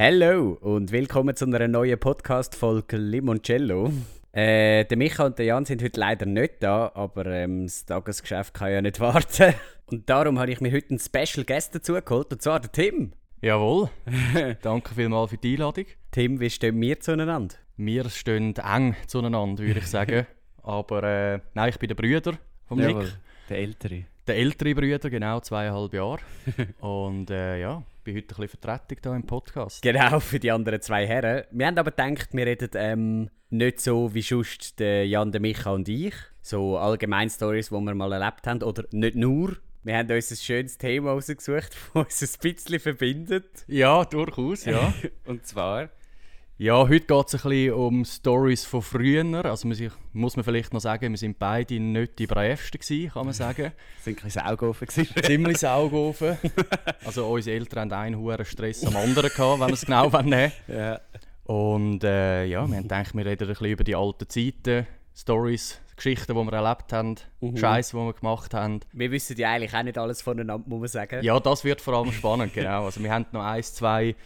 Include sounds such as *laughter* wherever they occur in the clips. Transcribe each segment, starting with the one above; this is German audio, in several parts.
Hallo und willkommen zu einer neuen Podcast-Folge Limoncello. Äh, der Micha und der Jan sind heute leider nicht da, aber ähm, das Tagesgeschäft kann ja nicht *laughs* warten. Und darum habe ich mir heute einen Special Guest dazu geholt, und zwar den Tim. Jawohl. *laughs* Danke vielmals für die Einladung. Tim, wie stehen wir zueinander? Wir stehen eng zueinander, würde ich sagen. *laughs* Aber äh, nein, ich bin der Brüder vom Jawohl, Nick. der Ältere. Der ältere Brüder, genau, zweieinhalb Jahre. Und äh, ja, bin heute ein bisschen Vertretung hier im Podcast. Genau, für die anderen zwei Herren. Wir haben aber gedacht, wir reden ähm, nicht so wie sonst der Jan, der Micha und ich. So allgemein Stories, die wir mal erlebt haben. Oder nicht nur. Wir haben uns ein schönes Thema ausgesucht, *laughs* das uns ein bisschen verbindet. Ja, durchaus, ja. *laughs* Und zwar... ja, heute geht es ein bisschen um Stories von früher. Also muss, ich, muss man vielleicht noch sagen, wir sind beide nicht die bravsten gewesen, kann man sagen. *laughs* sind ein bisschen Augen Ziemlich Saugofen. Also unsere Eltern haben einen hohen Stress am anderen gehabt, wenn man es genau nehmen *laughs* Ja. Und äh, ja, wir haben gedacht, wir reden ein bisschen über die alten Zeiten, Stories, Geschichten, die wir erlebt haben, Mhm. Scheiß, die wir gemacht haben. Wir wissen ja eigentlich auch nicht alles voneinander, muss man sagen. Ja, das wird vor allem spannend, genau. Also wir haben noch eins, zwei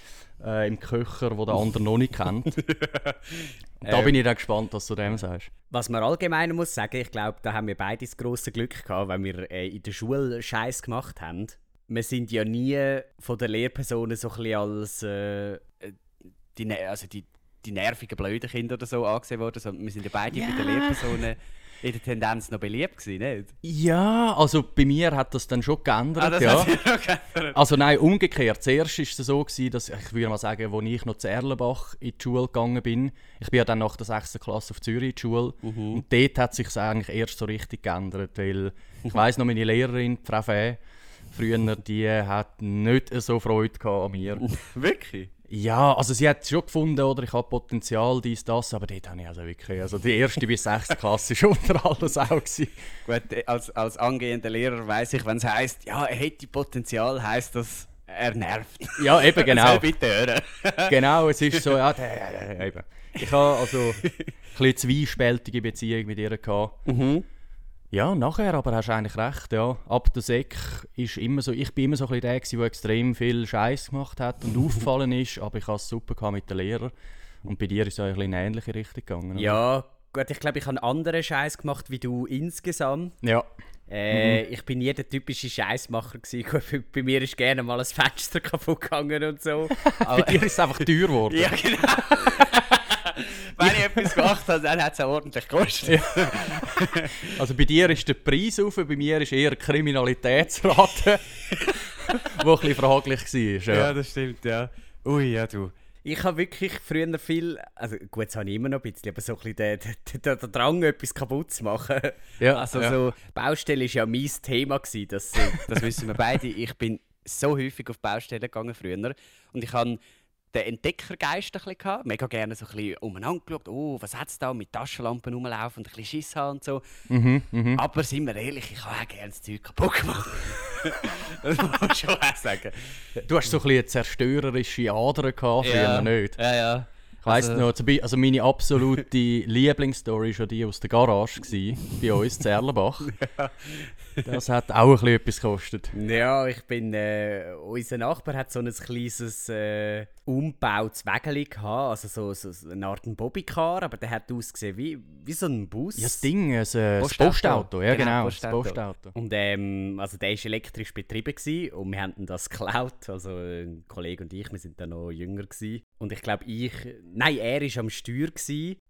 äh, im Köcher, die der andere noch nicht kennt. Und *laughs* da Ähm. bin ich dann gespannt, was du dem sagst. Was man allgemein muss sagen, ich glaube, da haben wir beide das grosse Glück gehabt, weil wir äh, in der Schule Scheiß gemacht haben. Wir sind ja nie von der Lehrpersonen so ein bisschen als äh, die, ne- also die, die nervigen, blöden Kinder oder so angesehen worden, sondern wir sind ja beide bei den. Lehrpersonen in der Tendenz noch beliebt gewesen, nicht? Ja, also bei mir hat das dann schon geändert, ja. hat sich noch geändert. Also nein, umgekehrt. Zuerst war es so, gewesen, dass ich würde mal sagen, als ich noch zu Erlenbach in die Schule gegangen bin, ich bin ja dann nach der 6. Klasse auf Zürich in die Schule und dort hat sich eigentlich erst so richtig geändert, weil ich weiss noch, meine Lehrerin, Frau Fäh, früher, die hat nicht so Freude an mir. *laughs* Wirklich? Ja, also sie hat schon gefunden, oder ich habe Potenzial, dies, das, aber dort habe ich also wirklich, also die erste bis sechste Klasse war *laughs* unter alles auch. Gewesen. Gut, äh, als, als angehender Lehrer weiß ich, wenn es heisst, ja, er hätte Potenzial, heisst das, er nervt. Ja, eben *laughs* Soll genau. bitte hören. *laughs* genau, es ist so, ja, eben. Ich habe also ein bisschen zweispältige Beziehung mit ihr gehabt. Mhm. Ja, nachher aber hast du eigentlich recht, ja. Ab der Sek ist immer so, ich bin immer so ein der der extrem viel Scheiß gemacht hat und *laughs* aufgefallen ist, aber ich hatte es super mit den Lehrern. Und bei dir ist es ja ein bisschen in eine ähnliche Richtung gegangen. oder? Ja, gut, ich glaube, ich habe anderen Scheiß gemacht wie du insgesamt. Ja. Äh, Ich bin nie der typische Scheißmacher gewesen. *laughs* Bei, bei mir ist gerne mal ein Fenster *laughs* kaputt gegangen und so. Bei Aber, dir ist es einfach teuer geworden. ja, genau. Wenn ich etwas gemacht habe, dann hat es auch ordentlich gekostet. Also bei dir ist der Preis auf, bei mir ist eher die Kriminalitätsrate, die ein bisschen fraglich war. Ja. das stimmt, ja. Ui, ja, du. Ich habe wirklich früher viel, also gut, das habe ich immer noch ein bisschen, aber so ein bisschen der, der, der, der Drang, etwas kaputt zu machen. Ja, also ja. so, Baustelle war ja mein Thema, gewesen, das, das wissen wir beide. Ich bin so häufig auf Baustellen gegangen früher und ich habe den Entdeckergeist ein bisschen gehabt, mega gerne so ein bisschen umeinander geschaut, oh, was hat es da mit Taschenlampen rumlaufen und ein bisschen Schiss haben und so. Mhm, mhm. Aber sind wir ehrlich, ich habe auch gerne das Zeug kaputt gemacht. *laughs* das muss man schon auch sagen. Du hast so ein bisschen eine zerstörerische Ader gehabt, früher nicht. Ja, ja. Ich weiss Also- noch, also meine absolute *laughs* Lieblingsstory war schon die aus der Garage gewesen, bei uns in Erlenbach. *laughs* Das hat auch ein bisschen etwas gekostet. Ja, ich bin. Äh, unser Nachbar hat so ein kleines äh, umgebautes Wägeli gehabt, also so, so, eine Art Bobbycar, aber der hat ausgesehen wie, wie so ein Bus. Ja, das Ding, also, das Postauto. Postauto. Ja, Genau, genau, Postauto. das Postauto. Und ähm, also der war elektrisch betrieben gewesen, und wir haben das geklaut. Also ein Kollege und ich, wir sind da noch jünger gewesen. Und ich glaube, ich. Nein, er war am Steuer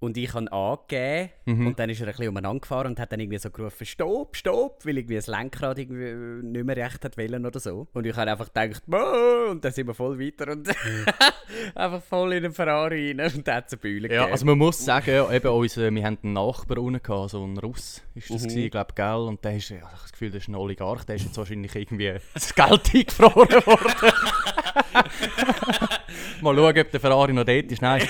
und ich habe angegeben. Mhm. Und dann ist er ein bisschen umeinander gefahren und hat dann irgendwie so gerufen: Stopp, stopp, weil irgendwie das Lenkrad irgendwie nicht mehr recht hat wollen oder so. Und ich habe einfach gedacht: «Boah!» Und dann sind wir voll weiter und *laughs* einfach voll in den Ferrari rein und hat es eine Bühne Ja, also man muss sagen, eben unser, wir hatten einen Nachbar unten, gehabt, so einen Russ ist das, mhm. ich glaube, gell? Und der ist, ich habe das Gefühl, das ist ein Oligarch, der ist jetzt wahrscheinlich irgendwie *laughs* das Geld eingefroren worden. *laughs* Mal schauen, ob der Ferrari noch dort ist. Nein.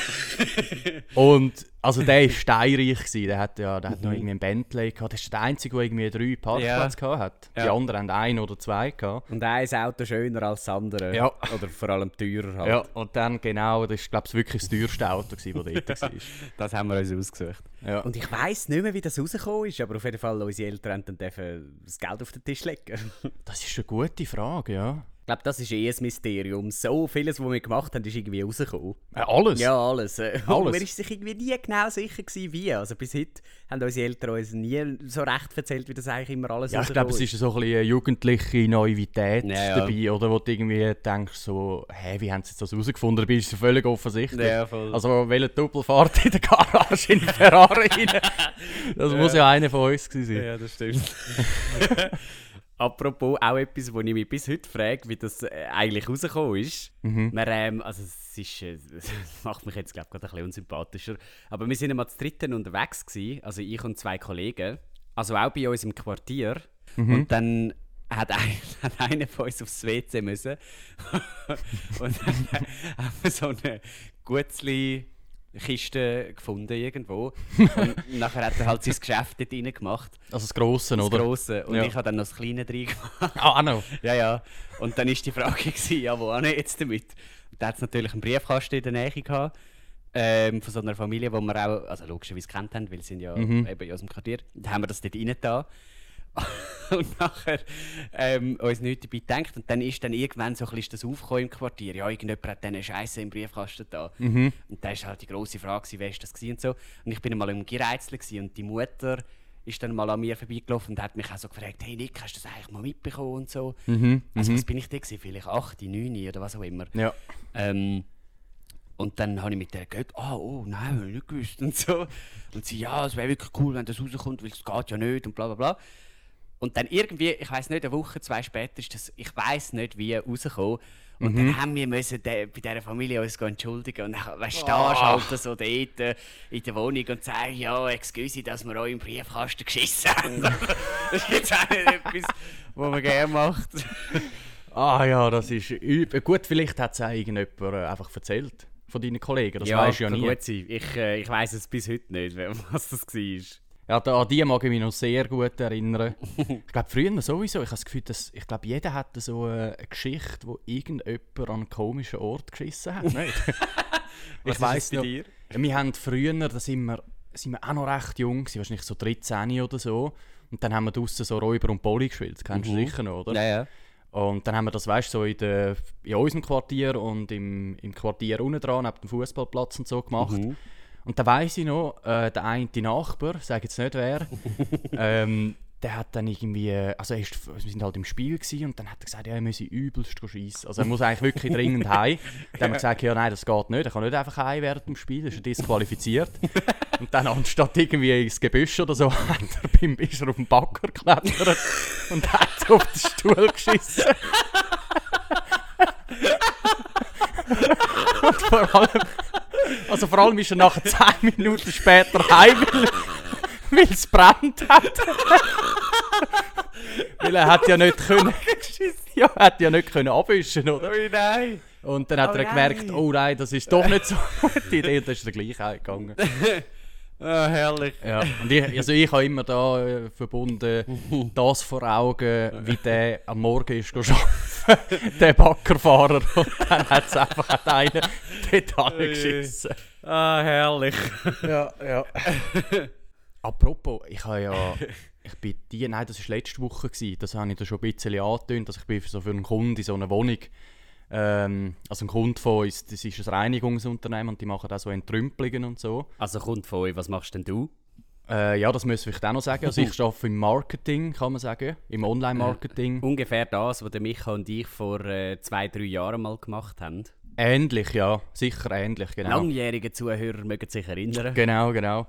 Und also der war steinreich. Gewesen. Der hat, ja, der hat noch irgendwie einen Bentley gehabt. Das ist der Einzige, der irgendwie drei Parkplätze gehabt hat. Die Ja. anderen haben ein oder zwei gehabt. Und ein Auto schöner als das andere. Ja. Oder vor allem teurer halt. Ja, und dann genau, das war glaube ich wirklich das teuerste Auto, das dort war. *laughs* Das haben wir uns ausgesucht. Ja. Und ich weiss nicht mehr, wie das rausgekommen ist, aber auf jeden Fall, unsere Eltern haben dann das Geld auf den Tisch legen. Das ist eine gute Frage, ja. Ich glaube, das ist eh ein Mysterium. So vieles, was wir gemacht haben, ist irgendwie rausgekommen. Äh, alles? Ja, alles. Äh, *laughs* Alles. Und man ist sich irgendwie nie genau sicher gewesen, wie. Also bis heute haben unsere Eltern uns nie so recht erzählt, wie das eigentlich immer alles Ja, ich glaube, es ist so ein bisschen eine jugendliche Naivität Ja, ja. dabei, oder? Wo du irgendwie denkst, so, hä, wie haben sie das herausgefunden? Dabei ist es völlig offensichtlich. Ja, voll. Also, welche Doppelfahrt in der Garage in den Ferrari *laughs* rein? Das muss ja einer von uns gewesen sein. Ja, das stimmt. *laughs* Apropos auch etwas, wo ich mich bis heute frage, wie das äh, eigentlich rausgekommen ist. Mhm. Wir, ähm, also es ist, äh, *laughs* das macht mich jetzt glaube ich gerade ein bisschen unsympathischer. Aber wir sind einmal zu dritten unterwegs gewesen, also ich und zwei Kollegen, also auch bei uns im Quartier. Mhm. Und dann hat, ein, *laughs* hat einer von uns aufs WC müssen. *laughs* und dann haben wir so eine Gutzli Kiste gefunden irgendwo. *laughs* Und nachher hat er halt sein Geschäft dort rein gemacht. Also das Grosse, Das oder? Grosse. Und Ja. ich habe dann noch das Kleine drin gemacht. Ah, auch noch. *laughs* ja, ja. Und dann war die Frage, *laughs* gewesen, ja, wo jetzt damit? Und da hat es natürlich einen Briefkasten in der Nähe gehabt. Ähm, von so einer Familie, die wir auch, also logischerweise kennt haben, weil sie sind ja Mhm. eben aus dem Quartier. Da haben wir das dort rein da. *laughs* und nachher ähm, uns nichts dabei gedacht. Und dann ist dann irgendwann so ein bisschen das aufgekommen im Quartier. Ja, irgendjemand hat diese Scheiße im Briefkasten da. Mhm. Und da war halt die grosse Frage, wer ist das und so. Und ich bin einmal im Gereizle und die Mutter ist dann mal an mir vorbeigelaufen und hat mich auch so gefragt, hey Nick, hast du das eigentlich mal mitbekommen und so. Mhm. Also mhm. was bin ich da gewesen? Vielleicht 8, 9 oder was auch immer. Ja. Ähm, und dann habe ich mit der geredet, ah, oh nein, hab ich nicht gewusst und so. Und sie, ja, es wäre wirklich cool, wenn das rauskommt, weil es geht ja nicht und bla bla bla. Und dann irgendwie, ich weiß nicht, eine Woche, zwei später ist das, ich weiß nicht wie, rausgekommen. Und dann haben wir müssen de, bei dieser Familie uns entschuldigen. Und dann weißt, stehst du halt so dort äh, in der Wohnung und sagst, ja, excuse, dass wir euch im Briefkasten geschissen haben. *laughs* das ist jetzt auch nicht etwas, was man gerne macht. *laughs* Ah ja, das ist übel. Gut, vielleicht hat es auch irgendjemand äh, einfach erzählt von deinen Kollegen. Das ja, weisst du ja nie. gut sein. Ich, äh, ich weiß es bis heute nicht, *laughs* was das war. Ja, da, an die mag ich mich noch sehr gut erinnern. *laughs* ich glaube, früher sowieso. Ich habe das Gefühl, dass, ich glaube, jeder hatte so äh, eine Geschichte, wo irgendjemand an einen komischen Ort geschissen hat. Nicht? *laughs* *laughs* ich weiss noch, dir? wir haben früher, da sind wir, sind wir auch noch recht jung, wahrscheinlich so 13 oder so. Und dann haben wir draußen so Räuber und Poli gespielt. Das kennst du sicher noch, oder? Ja, ja. Und dann haben wir das, weißt du, so in, der, in unserem Quartier und im, im Quartier unten dran, neben dem Fußballplatz und so gemacht. Mhm. Und da weiss ich noch, äh, der eine Nachbar, sage jetzt nicht wer, *laughs* ähm, der hat dann irgendwie, also er ist, wir sind halt im Spiel gewesen, und dann hat er gesagt, ja, er müsse übelst schiessen. Also er muss eigentlich wirklich *laughs* dringend heim. Dann haben wir gesagt, ja nein, das geht nicht, er kann nicht einfach heim während dem Spiel, ist er disqualifiziert. *laughs* und dann anstatt irgendwie ins Gebüsch oder so, hat er beim, ist er auf den Backer geklettert und hat auf den Stuhl geschissen. und vor allem, also vor allem ist er nachher 10 Minuten später heim, weil, es brennt hat. weil er hat ja nicht können, ja, er hat ja nicht können abwischen, oder? Oh nein! Und dann hat Oh er gemerkt, oh nein, das ist doch nicht so eine gute Idee, und dann ist er gleich heimgegangen. *laughs* Ah, herrlich. Ja, und ich, also ich habe immer da äh, verbunden, *laughs* das vor Augen, wie der am Morgen ist arbeiten, *laughs* der Backerfahrer. Und dann hat es einfach hat einer dort angeschissen. Ah, herrlich. Ja, ja. *laughs* Apropos, ich habe ja. Ich bin die, nein, das war letzte Woche. Gewesen, das habe ich da schon ein bisschen angetönt. Also ich bin so für einen Kunden in so einer Wohnung. Ähm, also ein Kunde von uns, das ist ein Reinigungsunternehmen und die machen auch so Entrümpelungen und so. Also kommt von euch, was machst denn du? Äh, ja, das müssen wir vielleicht auch noch sagen. Also ich arbeite im Marketing, kann man sagen. Im Online-Marketing. Ungefähr das, was der Micha und ich vor äh, zwei, drei Jahren mal gemacht haben. Ähnlich, ja. Sicher ähnlich, genau. Langjährige Zuhörer mögen sich erinnern. Genau, genau.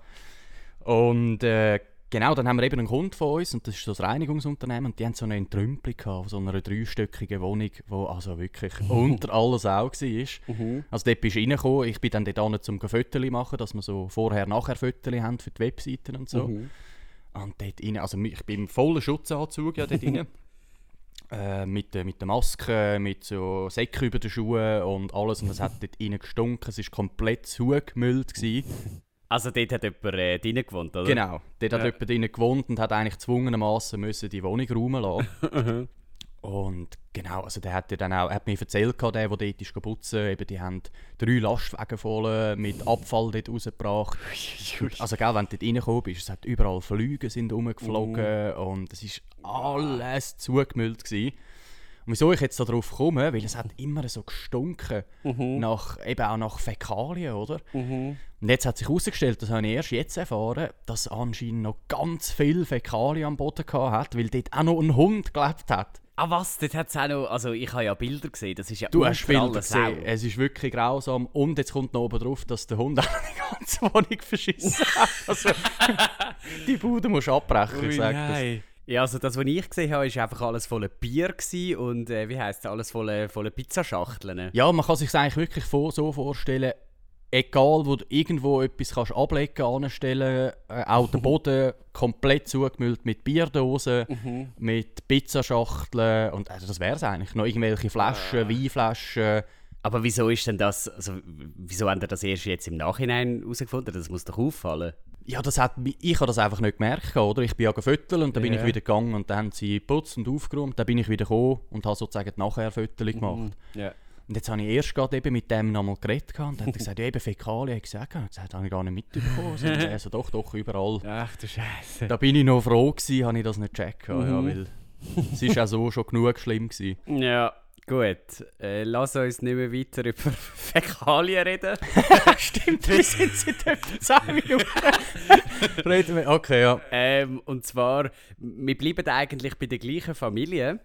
Und äh, genau, dann haben wir eben einen Kunden von uns und das ist so ein Reinigungsunternehmen und die haben so eine Entrümpelung gehabt, so einer dreistöckigen Wohnung, wo also wirklich unter alles auch war. Also dort bist du reingekommen, ich bin dann dort hin, um Fotos machen, dass wir so vorher-nachher Fotos haben für die Webseiten und so. Und dort rein, also ich bin im vollen Schutzanzug ja dort rein. *laughs* Äh, mit, der- mit der Maske, mit so Säcken über den Schuhen und alles. Und es hat dort rein gestunken. Es war komplett zugemüllt. Gewesen. Also dort hat jemand äh, drinnen gewohnt, oder? Genau. Dort hat Ja. jemand drinnen gewohnt und hat eigentlich gezwungenermaßen müssen die Wohnung räumen lassen. *laughs* und genau, also der hat ja dann auch, er hat mir erzählt, der, der dort ist putzen, eben die haben drei Lastwagen voll mit Abfall dort rausgebracht. Also gell, wenn du dort reingekommen bist, es hat überall Flüge sind rumgeflogen und es ist alles zugemüllt gewesen. Und wieso ich jetzt da drauf komme, weil es hat immer so gestunken, nach, eben auch nach Fäkalien, oder? Und jetzt hat sich herausgestellt, das habe ich erst jetzt erfahren, dass anscheinend noch ganz viel Fäkalien am Boden gehabt hat, weil dort auch noch ein Hund gelebt hat. Ah was, dort hat es auch noch, also ich habe ja Bilder gesehen, das ist ja Du hast Bilder gesehen, Sau. es ist wirklich grausam. Und jetzt kommt noch oben drauf, dass der Hund *laughs* auch die ganze Wohnung verschissen hat. Also, *laughs* die Bude musst du abbrechen, ich sag das. Ja, also das, was ich gesehen habe, war einfach alles voller Bier und äh, wie heisst es, alles voller, voller Pizzaschachteln. Ja, man kann sich eigentlich wirklich vor, so vorstellen, egal wo du irgendwo etwas kannst ablegen anstellen, äh, auch der Boden komplett zugemüllt mit Bierdosen, mit Pizzaschachteln und also das wäre es eigentlich. Noch irgendwelche Flaschen, Weinflaschen. Aber wieso ist denn das, also wieso haben ihr das erst jetzt im Nachhinein herausgefunden? Das muss doch auffallen. Ja, das hat, ich habe das einfach nicht gemerkt, oder? Ich bin ja gefüttert und dann bin Ja. ich wieder gegangen und dann haben sie geputzt und aufgeräumt. Dann bin ich wieder gekommen und habe sozusagen die Nachher-Fotos gemacht. Ja. Und jetzt habe ich erst gerade eben mit dem nochmal geredet und dann hat er gesagt, *laughs* ja eben Fäkalien, ich gesagt, ich gesagt, habe ich gar nicht mitbekommen. Also, *laughs* also doch, doch, überall. Ach du Scheiße. Da bin ich noch froh gewesen, habe ich das nicht gecheckt, ja, Mhm. weil es ist auch so schon genug schlimm gewesen. Ja, gut. Äh, lass uns nicht mehr weiter über *laughs* Fäkalien reden. *laughs* Stimmt, wir sind seit etwa 10 Minuten. Reden wir, okay, ja. Ähm, und zwar, wir bleiben eigentlich bei der gleichen Familie,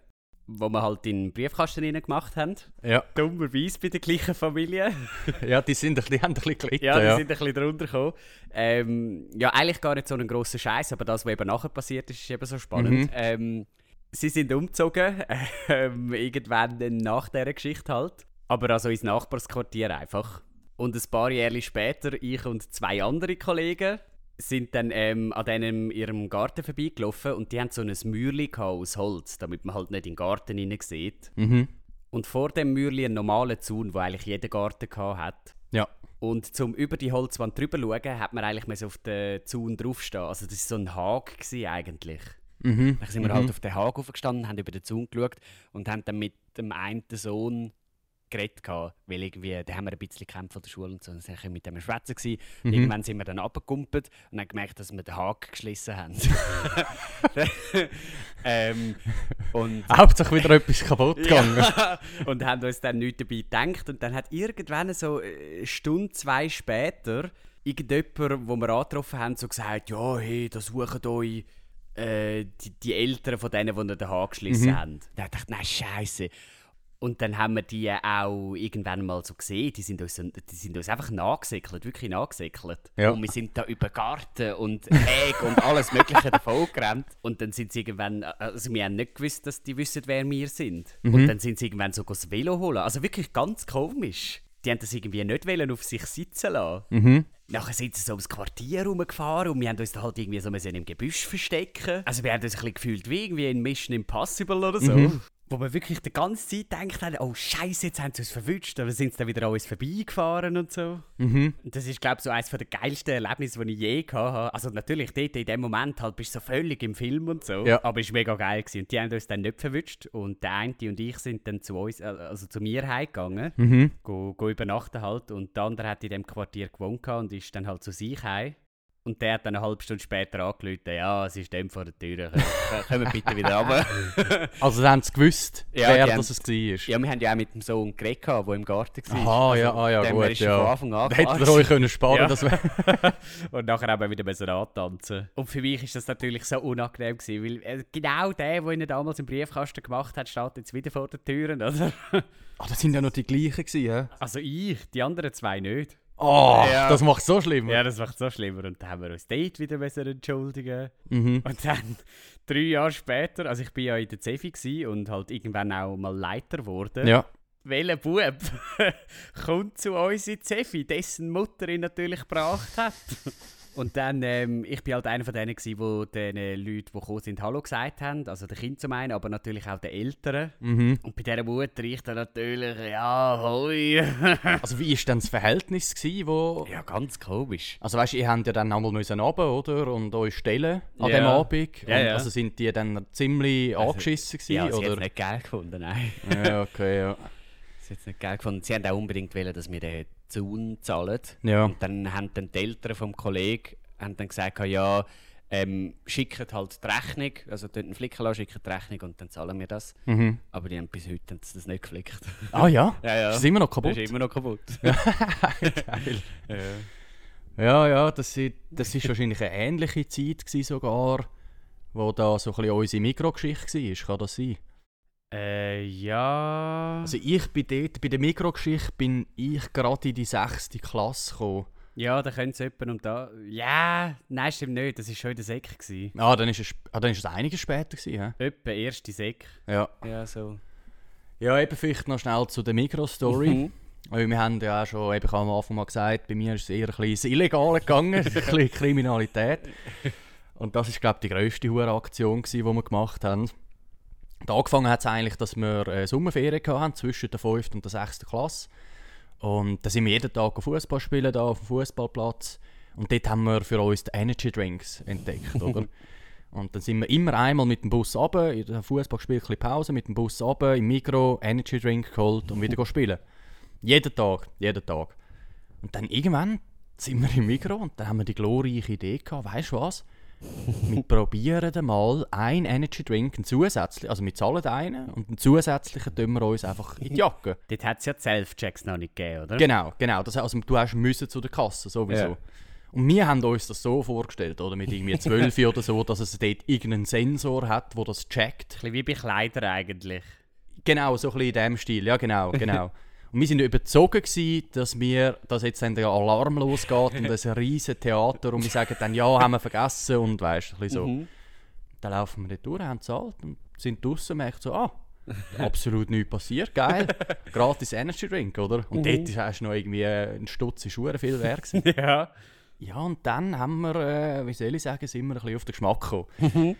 wo wir halt in den Briefkasten rein gemacht haben. Ja, Dummerweise bei der gleichen Familie. *laughs* ja die, sind, ein bisschen- die haben ein bisschen gelitten. Ja, die ja. sind ein bisschen drunter gekommen. Ähm, ja, eigentlich gar nicht so ein grosser Scheiß, aber das, was eben nachher passiert ist, ist eben so spannend. Mhm. Ähm, sie sind umgezogen, *laughs* ähm, irgendwann dann nach dieser Geschichte halt. Aber also ins Nachbarsquartier einfach. Und ein paar Jahre später, ich und zwei andere Kollegen sind dann ähm, an denen ihrem Garten vorbeigelaufen und die haben so ein gehabt aus Holz, damit man halt nicht in den Garten hinein sieht. Mhm. Und vor dem Mäuerchen einen normalen Zaun, wo eigentlich jeder Garten hat. Ja. Und zum über die Holzwand drüber schauen, hat man eigentlich müssen auf den Zaun draufstehen. Also das war so ein gewesen eigentlich. Mhm. Dann sind wir halt auf den Hag aufgestanden, haben über den Zaun geschaut und haben dann mit dem einen Sohn geredet gehabt, weil irgendwie, da haben wir ein bisschen gekämpft von der Schule und so, dann sind wir mit dem Schwätzen gewesen. Mhm. Irgendwann sind wir dann abgekumpelt und haben gemerkt, dass wir den Hag geschlossen haben. *laughs* ähm, und *laughs* Hauptsache wieder etwas kaputt gegangen. ja. *laughs* und haben uns dann nichts dabei gedacht. Und dann hat irgendwann so eine Stunde, zwei später irgendjemand, wo wir angetroffen haben, so gesagt, ja, hey, da suchen euch äh, die, die Eltern von denen, die den Haag geschlossen haben. Dann dachte ich, nein, Scheiße. Und dann haben wir die auch irgendwann mal so gesehen, die sind uns, die sind uns einfach nachgesäckelt, wirklich nachgesäckelt. Ja. Und wir sind da über Garten und Heg und alles mögliche davon gerannt. Und dann sind sie irgendwann, also wir haben nicht gewusst, dass die wissen, wer wir sind. Und dann sind sie irgendwann so das Velo holen. Also wirklich ganz komisch. Die haben das irgendwie nicht wollen auf sich sitzen lassen. Mhm. Nachher sind sie so ums Quartier rumgefahren und wir haben uns da halt irgendwie so müssen im Gebüsch verstecken. Also wir haben uns ein bisschen gefühlt wie irgendwie in Mission Impossible oder so. Wo wir wirklich die ganze Zeit haben, oh Scheiße, jetzt haben sie uns verwünscht, aber sind sie dann wieder an uns vorbeigefahren und so. Mhm. Und das ist, glaube ich, so eines der geilsten Erlebnisse, die ich je habe. Also natürlich, dort in dem Moment halt bist du so völlig im Film und so. Ja. Aber es war mega geil. Gewesen. Und die haben uns dann nicht verwünscht. Und der eine und ich sind dann zu uns, äh, also zu mir heimgegangen. Mhm. Go, go übernachten halt. Und der andere hat in dem Quartier gewohnt und ist dann halt zu sich heim. Und der hat dann eine halbe Stunde später angerufen, ja, es ist dem vor der Tür, Kommen- kommen bitte wieder runter. *laughs* Also dann haben sie gewusst, Ja, wer das es war. ja, wir haben ja auch mit dem Sohn geredet, gehabt, der im Garten war. Aha, ja, ah, ja, dem gut, ja. Von Anfang an ihr klar euch können sparen Ja. das. *laughs* Und nachher haben wir wieder müssen antanzen. Und für mich ist das natürlich so unangenehm gewesen, weil äh, genau der, der ihn damals im Briefkasten gemacht hat, steht jetzt wieder vor den Türen, oder? Ah, das sind ja noch die gleichen gewesen, hä? Also ich, die anderen zwei nicht. Oh, Ja. das macht so schlimm. Ja, das macht es so schlimmer. Und dann haben wir uns dort wieder müssen entschuldigen Mhm. Und dann, drei Jahre später, also ich bin ja in der Zefi und halt irgendwann auch mal Leiter geworden. Ja. Welcher Bub *laughs* kommt zu uns in Zefi, dessen Mutter ihn natürlich gebracht hat? Und dann, ähm, ich bin halt einer von denen, gewesen, wo den Leuten, die gekommen sind, Hallo gesagt haben. Also den Kind zum einen, aber natürlich auch den Eltern. Mhm. Und bei dieser Mutter ich dann natürlich, ja, hoi. *laughs* Also wie war denn das Verhältnis, gewesen, wo... ja, ganz komisch. Also weißt du, ihr habt ja dann einmal müssen runter, oder? Und euch stellen an Ja. dem Abend. Ja, ja. Also sind die dann ziemlich angeschissen gewesen, Ja, oder? nicht geil gefunden, nein. Ja, okay, ja. Sie hat es nicht geil gefunden. Sie haben auch unbedingt wollen, dass wir den Zaun zahlen. Ja. Und dann haben dann die Eltern vom Kollegen haben dann gesagt, ja, ähm, schicken halt die Rechnung, also dort einen Flicken lassen, schicken die Rechnung und dann zahlen wir das. Mhm. Aber die haben bis heute haben das nicht geflickt. Ah ja? *laughs* ja, ja. Ist das immer noch kaputt? Das ist immer noch kaputt. *laughs* Geil. ja. Ja, ja, das, i- das ist wahrscheinlich eine ähnliche Zeit sogar, wo da so ein bisschen unsere Mikrogeschichte war. Kann das sein? Äh, ja. Also ich bin dort, bei der Mikrogeschichte bin ich gerade in die sechste Klasse gekommen. ja, da können sie jemanden um da. Ja, nein, stimmt nicht. Das war schon in der Sek. gewesen. Ah, dann ist es, ah, dann ist es einiges später gewesen, hä? Etwa erste Sek. Ja. Ja, so. Ja, eben vielleicht noch schnell zu der Mikro-Story. Mhm. Weil wir haben ja auch schon, eben am Anfang mal gesagt, bei mir ist es eher ein bisschen ins Illegale gegangen, *laughs* ein bisschen Kriminalität. Und das ist, glaube ich, die grösste Hurenaktion, die wir gemacht haben. Und angefangen hat es eigentlich, dass wir äh, Sommerferien hatten, zwischen der 5. und der 6. Klasse. Und da sind wir jeden Tag Fußball spielen, da auf dem Fußballplatz. Und dort haben wir für uns die Energy Drinks entdeckt, *laughs* oder? Und dann sind wir immer einmal mit dem Bus runter, in der Fußballspiel ein Pause, mit dem Bus runter, im Mikro, Energy Drink geholt und wieder spielen. Jeden Tag, jeden Tag. Und dann irgendwann sind wir im Mikro und dann haben wir die glorreiche Idee gehabt, weißt du was? *laughs* Wir probieren mal einen Energy Drink, einen zusätzlichen, also wir zahlen einen und einen zusätzlichen tun wir uns einfach in die Jacke. *laughs* Dort hat es ja die Self-Checks noch nicht gegeben, oder? Genau, genau. Das, also, du hast müssen zu der Kasse, sowieso. Ja. Und wir haben uns das so vorgestellt, oder mit irgendwie 12 *laughs* oder so, dass es dort irgendeinen Sensor hat, der das checkt. Ein bisschen wie bei Kleidern eigentlich. Genau, so ein bisschen in dem Stil, ja genau, genau. Und wir sind überzogen gewesen, dass wir, dass jetzt dann der Alarm losgeht und ein riesen Theater und wir sagen dann, ja, haben wir vergessen und weißt, bisschen so. Mhm. Dann laufen wir dort durch, haben gezahlt und sind draußen und merken so, ah, absolut nichts passiert, geil. *laughs* Gratis Energy Drink, oder? Und dort ist erst noch irgendwie ein Stutz in Schuhe viel wert *laughs* ja. Ja, und dann haben wir, äh, wie soll ich sagen, sind wir ein bisschen auf den Geschmack gekommen.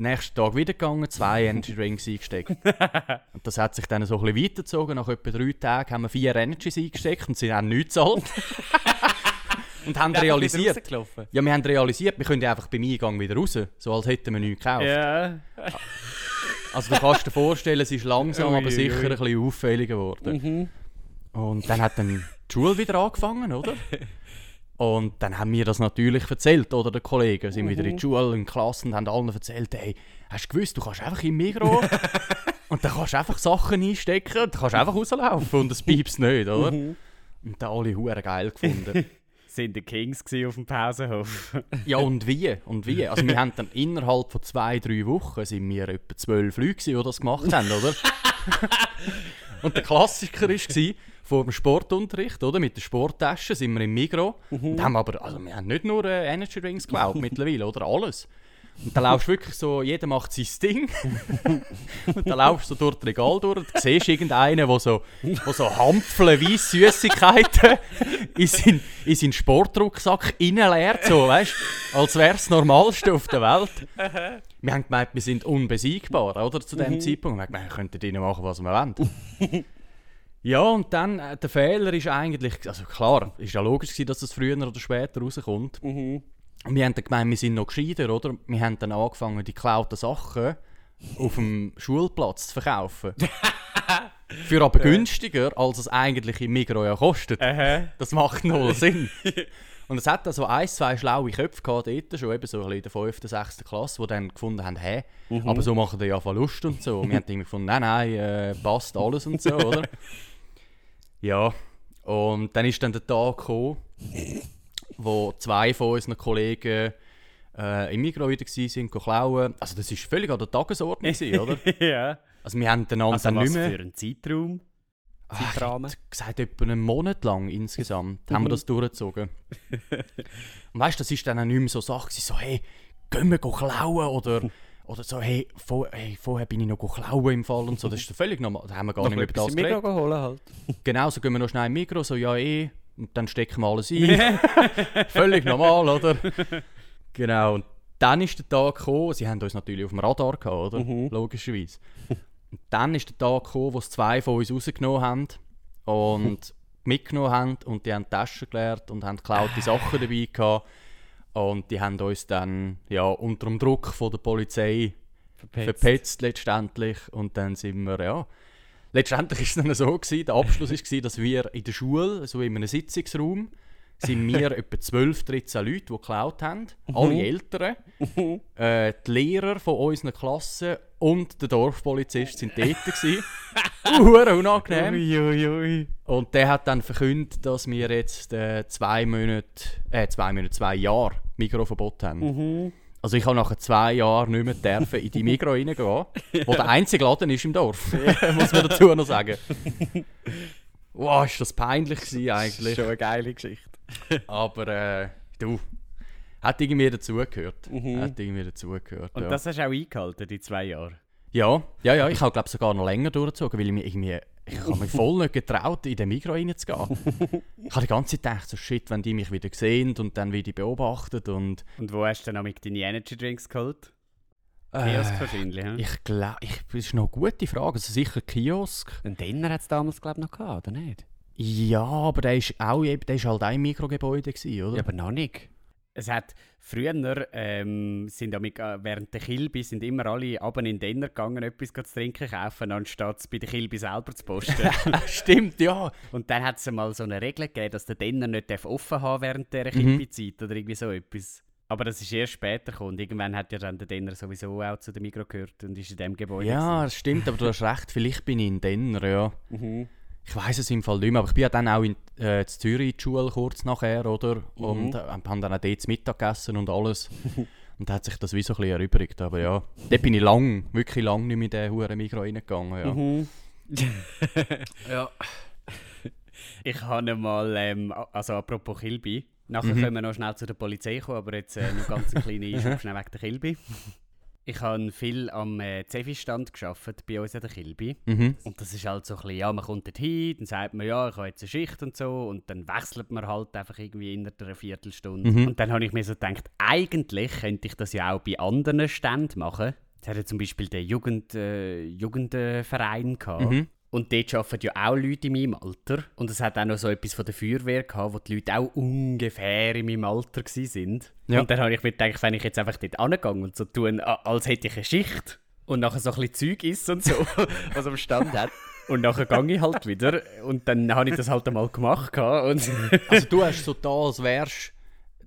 Nächsten Tag wieder gegangen, zwei *laughs* Energy Drinks eingesteckt. und das hat sich dann so ein bisschen weitergezogen. Nach etwa drei Tagen haben wir vier Energies eingesteckt und sie haben nichts gezahlt. *laughs* und haben realisiert, ja, wir haben realisiert, wir können einfach beim Eingang wieder raus, so als hätten wir nichts gekauft. Ja. *laughs* Also du kannst dir vorstellen, es ist langsam, Ui, aber sicher ui. ein bisschen auffälliger geworden. Und dann hat dann die Schule wieder angefangen, oder? Und dann haben wir das natürlich erzählt, oder? Den Kollegen sind wieder in die Schule, in die Klasse und haben allen erzählt, hey, hast du gewusst, du kannst einfach im Migros *laughs* und dann kannst du einfach Sachen einstecken und kannst einfach rauslaufen und es piepst *laughs* nicht, oder? Und dann alle hure geil gefunden. *laughs* Sind die Kings auf dem Pausenhof. Ja, und wie? Und wie? Also wir haben dann innerhalb von zwei, drei Wochen sind wir etwa zwölf Leute, die das gemacht haben, oder? Und der Klassiker war, vor dem Sportunterricht, oder? Mit der Sporttasche sind wir im Migro. Und haben aber, also wir haben nicht nur äh, Energy Drinks geglaubt mittlerweile, oder? Alles. Und dann laufst du wirklich so, jeder macht sein Ding. *laughs* und dann laufst du so durch das Regal durch und siehst irgendeinen, der so, wo so Hampfeln wie Süßigkeiten in seinen, in seinen Sportrucksack reinleert, so, weißt als wäre es das Normalste auf der Welt. Wir haben gemeint, wir sind unbesiegbar, oder? Zu dem Zeitpunkt. Wir haben gemeint, wir könnten ihnen machen, was wir wollen. ja, und dann, äh, der Fehler ist eigentlich, also klar, ist ja logisch gewesen, dass das früher oder später rauskommt. Und wir haben dann gemeint, wir sind noch gescheiter, oder? Wir haben dann angefangen, die geklauten Sachen auf dem Schulplatz zu verkaufen. *laughs* Für aber günstiger, als es eigentlich im Migros ja kostet. Das macht null *laughs* Sinn. Und es hat so ein, zwei schlaue Köpfe gehabt, dort schon eben so ein in der 5., 6. Klasse, die dann gefunden haben, hä, aber so machen die ja Verlust und so. Und wir haben irgendwie gefunden, nein, nein, äh, passt alles und so, oder? *laughs* Ja, und dann ist dann der Tag gekommen, wo zwei von unseren Kollegen äh, im Mikro wieder waren, klauen. Also das war völlig an der Tagesordnung, *laughs* oder? ja. Also wir haben einander Also dann was nicht mehr... für ein Zeitraum? Ah, Zeitrahmen? Hätte gesagt, etwa einen Monat lang insgesamt haben wir das *laughs* durchgezogen. Und weißt du, das ist dann auch nicht mehr so Sache, so hey, gehen wir klauen oder, oder so, hey, vor, hey, vorher bin ich noch klauen im Fall und so. Das ist völlig normal, da haben wir gar nicht mehr über das geredet. holen halt. Genau, so gehen wir noch schnell im Mikro, so ja eh, und dann stecken wir alles ein. *laughs* völlig normal, oder? *laughs* Genau, und dann ist der Tag gekommen, sie haben uns natürlich auf dem Radar gehabt, oder? Logischerweise. Und dann ist der Tag gekommen, wo zwei von uns rausgenommen haben und *laughs* mitgenommen haben und die haben die Taschen geleert und haben geklaute Sachen dabei gehabt. Und die haben uns dann ja, unter dem Druck von der Polizei verpetzt letztendlich. Und dann sind wir, ja... Letztendlich war es dann so, gewesen, der Abschluss war, dass wir in der Schule, so in einem Sitzungsraum, sind wir *laughs* etwa 12, 13 Leute, die geklaut haben. Alle Eltern, äh, die Lehrer von unseren Klassen und der Dorfpolizist sind dort. gewesen. *laughs* Hure unangenehm. Uiuiui. Und der hat dann verkündet, dass wir jetzt äh, zwei Monate, äh, zwei Monate, zwei Jahre Mikroverbot haben. Also ich habe nach zwei Jahren nicht mehr dürfen in die Migros reingehen, wo der einzige Laden ist im Dorf, *laughs* *laughs* muss man dazu noch sagen. Wow, ist das peinlich gewesen eigentlich. Schon eine geile Geschichte. Aber äh, du, hat irgendwie dazugehört. Hat irgendwie dazugehört, Und ja. das hast du auch eingehalten, die zwei Jahre? Ja, ja, ja, ich habe glaube sogar noch länger durchgezogen, weil ich mich irgendwie, ich habe mich voll nicht getraut, in den Migros reinzugehen. ich habe die ganze Zeit gedacht, so shit, wenn die mich wieder sehen und dann wieder beobachtet und... Und wo hast du dann auch mit deinen Energy Drinks geholt? Äh, Kiosk wahrscheinlich, hm? ich glaube, das ist noch eine gute Frage, also sicher Kiosk. Einen Dinner hat es damals, glaube ich, noch gehabt, oder nicht? Ja, aber der ist, auch, der ist halt auch im Mikrogebäude gewesen, oder? Ja, aber noch nicht. Es hat früher, ähm, sind amig, äh, während der Kilby sind immer alle ab in den Dinner gegangen, etwas zu trinken kaufen, anstatt es bei der Kilby selber zu posten. *laughs* Stimmt, ja. Und dann hat es mal so eine Regel gegeben, dass der Dinner nicht offen haben während der Mhm. Kilby-Zeit oder irgendwie so etwas. Aber das ist erst später gekommen. Und irgendwann hat ja dann der Dinner sowieso auch zu der Migros gehört und ist in dem Gebäude. Ja, das stimmt, aber du hast recht, vielleicht bin ich in Denner, ja. Mhm. Ich weiß es im Fall nicht mehr, aber ich bin ja dann auch in äh, in Zürich in die Schule kurz nachher, oder? Und äh, haben dann auch dort zu Mittag gegessen und alles. *laughs* und da hat sich das wie so ein bisschen erübrigt, aber ja. Dort bin ich lang, wirklich lang nicht mehr in den Huren Migros reingegangen, ja. Mhm. *laughs* Ja. Ich habe mal, ähm, also apropos Kilby, nachher Mhm. können wir noch schnell zu der Polizei kommen, aber jetzt äh, noch ganz einen kleinen Einschub *laughs* schnell wegen der Kilby. Ich habe viel am äh, Zefi-Stand gearbeitet bei uns an der Kilby. Mhm. Und das ist halt so ein bisschen, ja, man kommt dorthin, dann sagt man, ja, ich habe jetzt eine Schicht und so, und dann wechselt man halt einfach irgendwie innerhalb einer Viertelstunde. Mhm. Und dann habe ich mir so gedacht, eigentlich könnte ich das ja auch bei anderen Ständen machen. Es hat ja zum Beispiel den Jugend, äh, Jugendverein gehabt. Mhm. Und dort arbeiten ja auch Leute in meinem Alter. Und es hat auch noch so etwas von der Feuerwehr gehabt, wo die Leute auch ungefähr in meinem Alter waren. Ja. Und dann habe ich mir gedacht, wenn ich jetzt einfach dort angehe und so tun, als hätte ich eine Schicht und nachher so ein bisschen Zeug isst und so, *laughs* was am Stand hat. Und nachher gehe ich halt wieder und dann habe ich das halt einmal gemacht. Und Also du hast so da, als wärst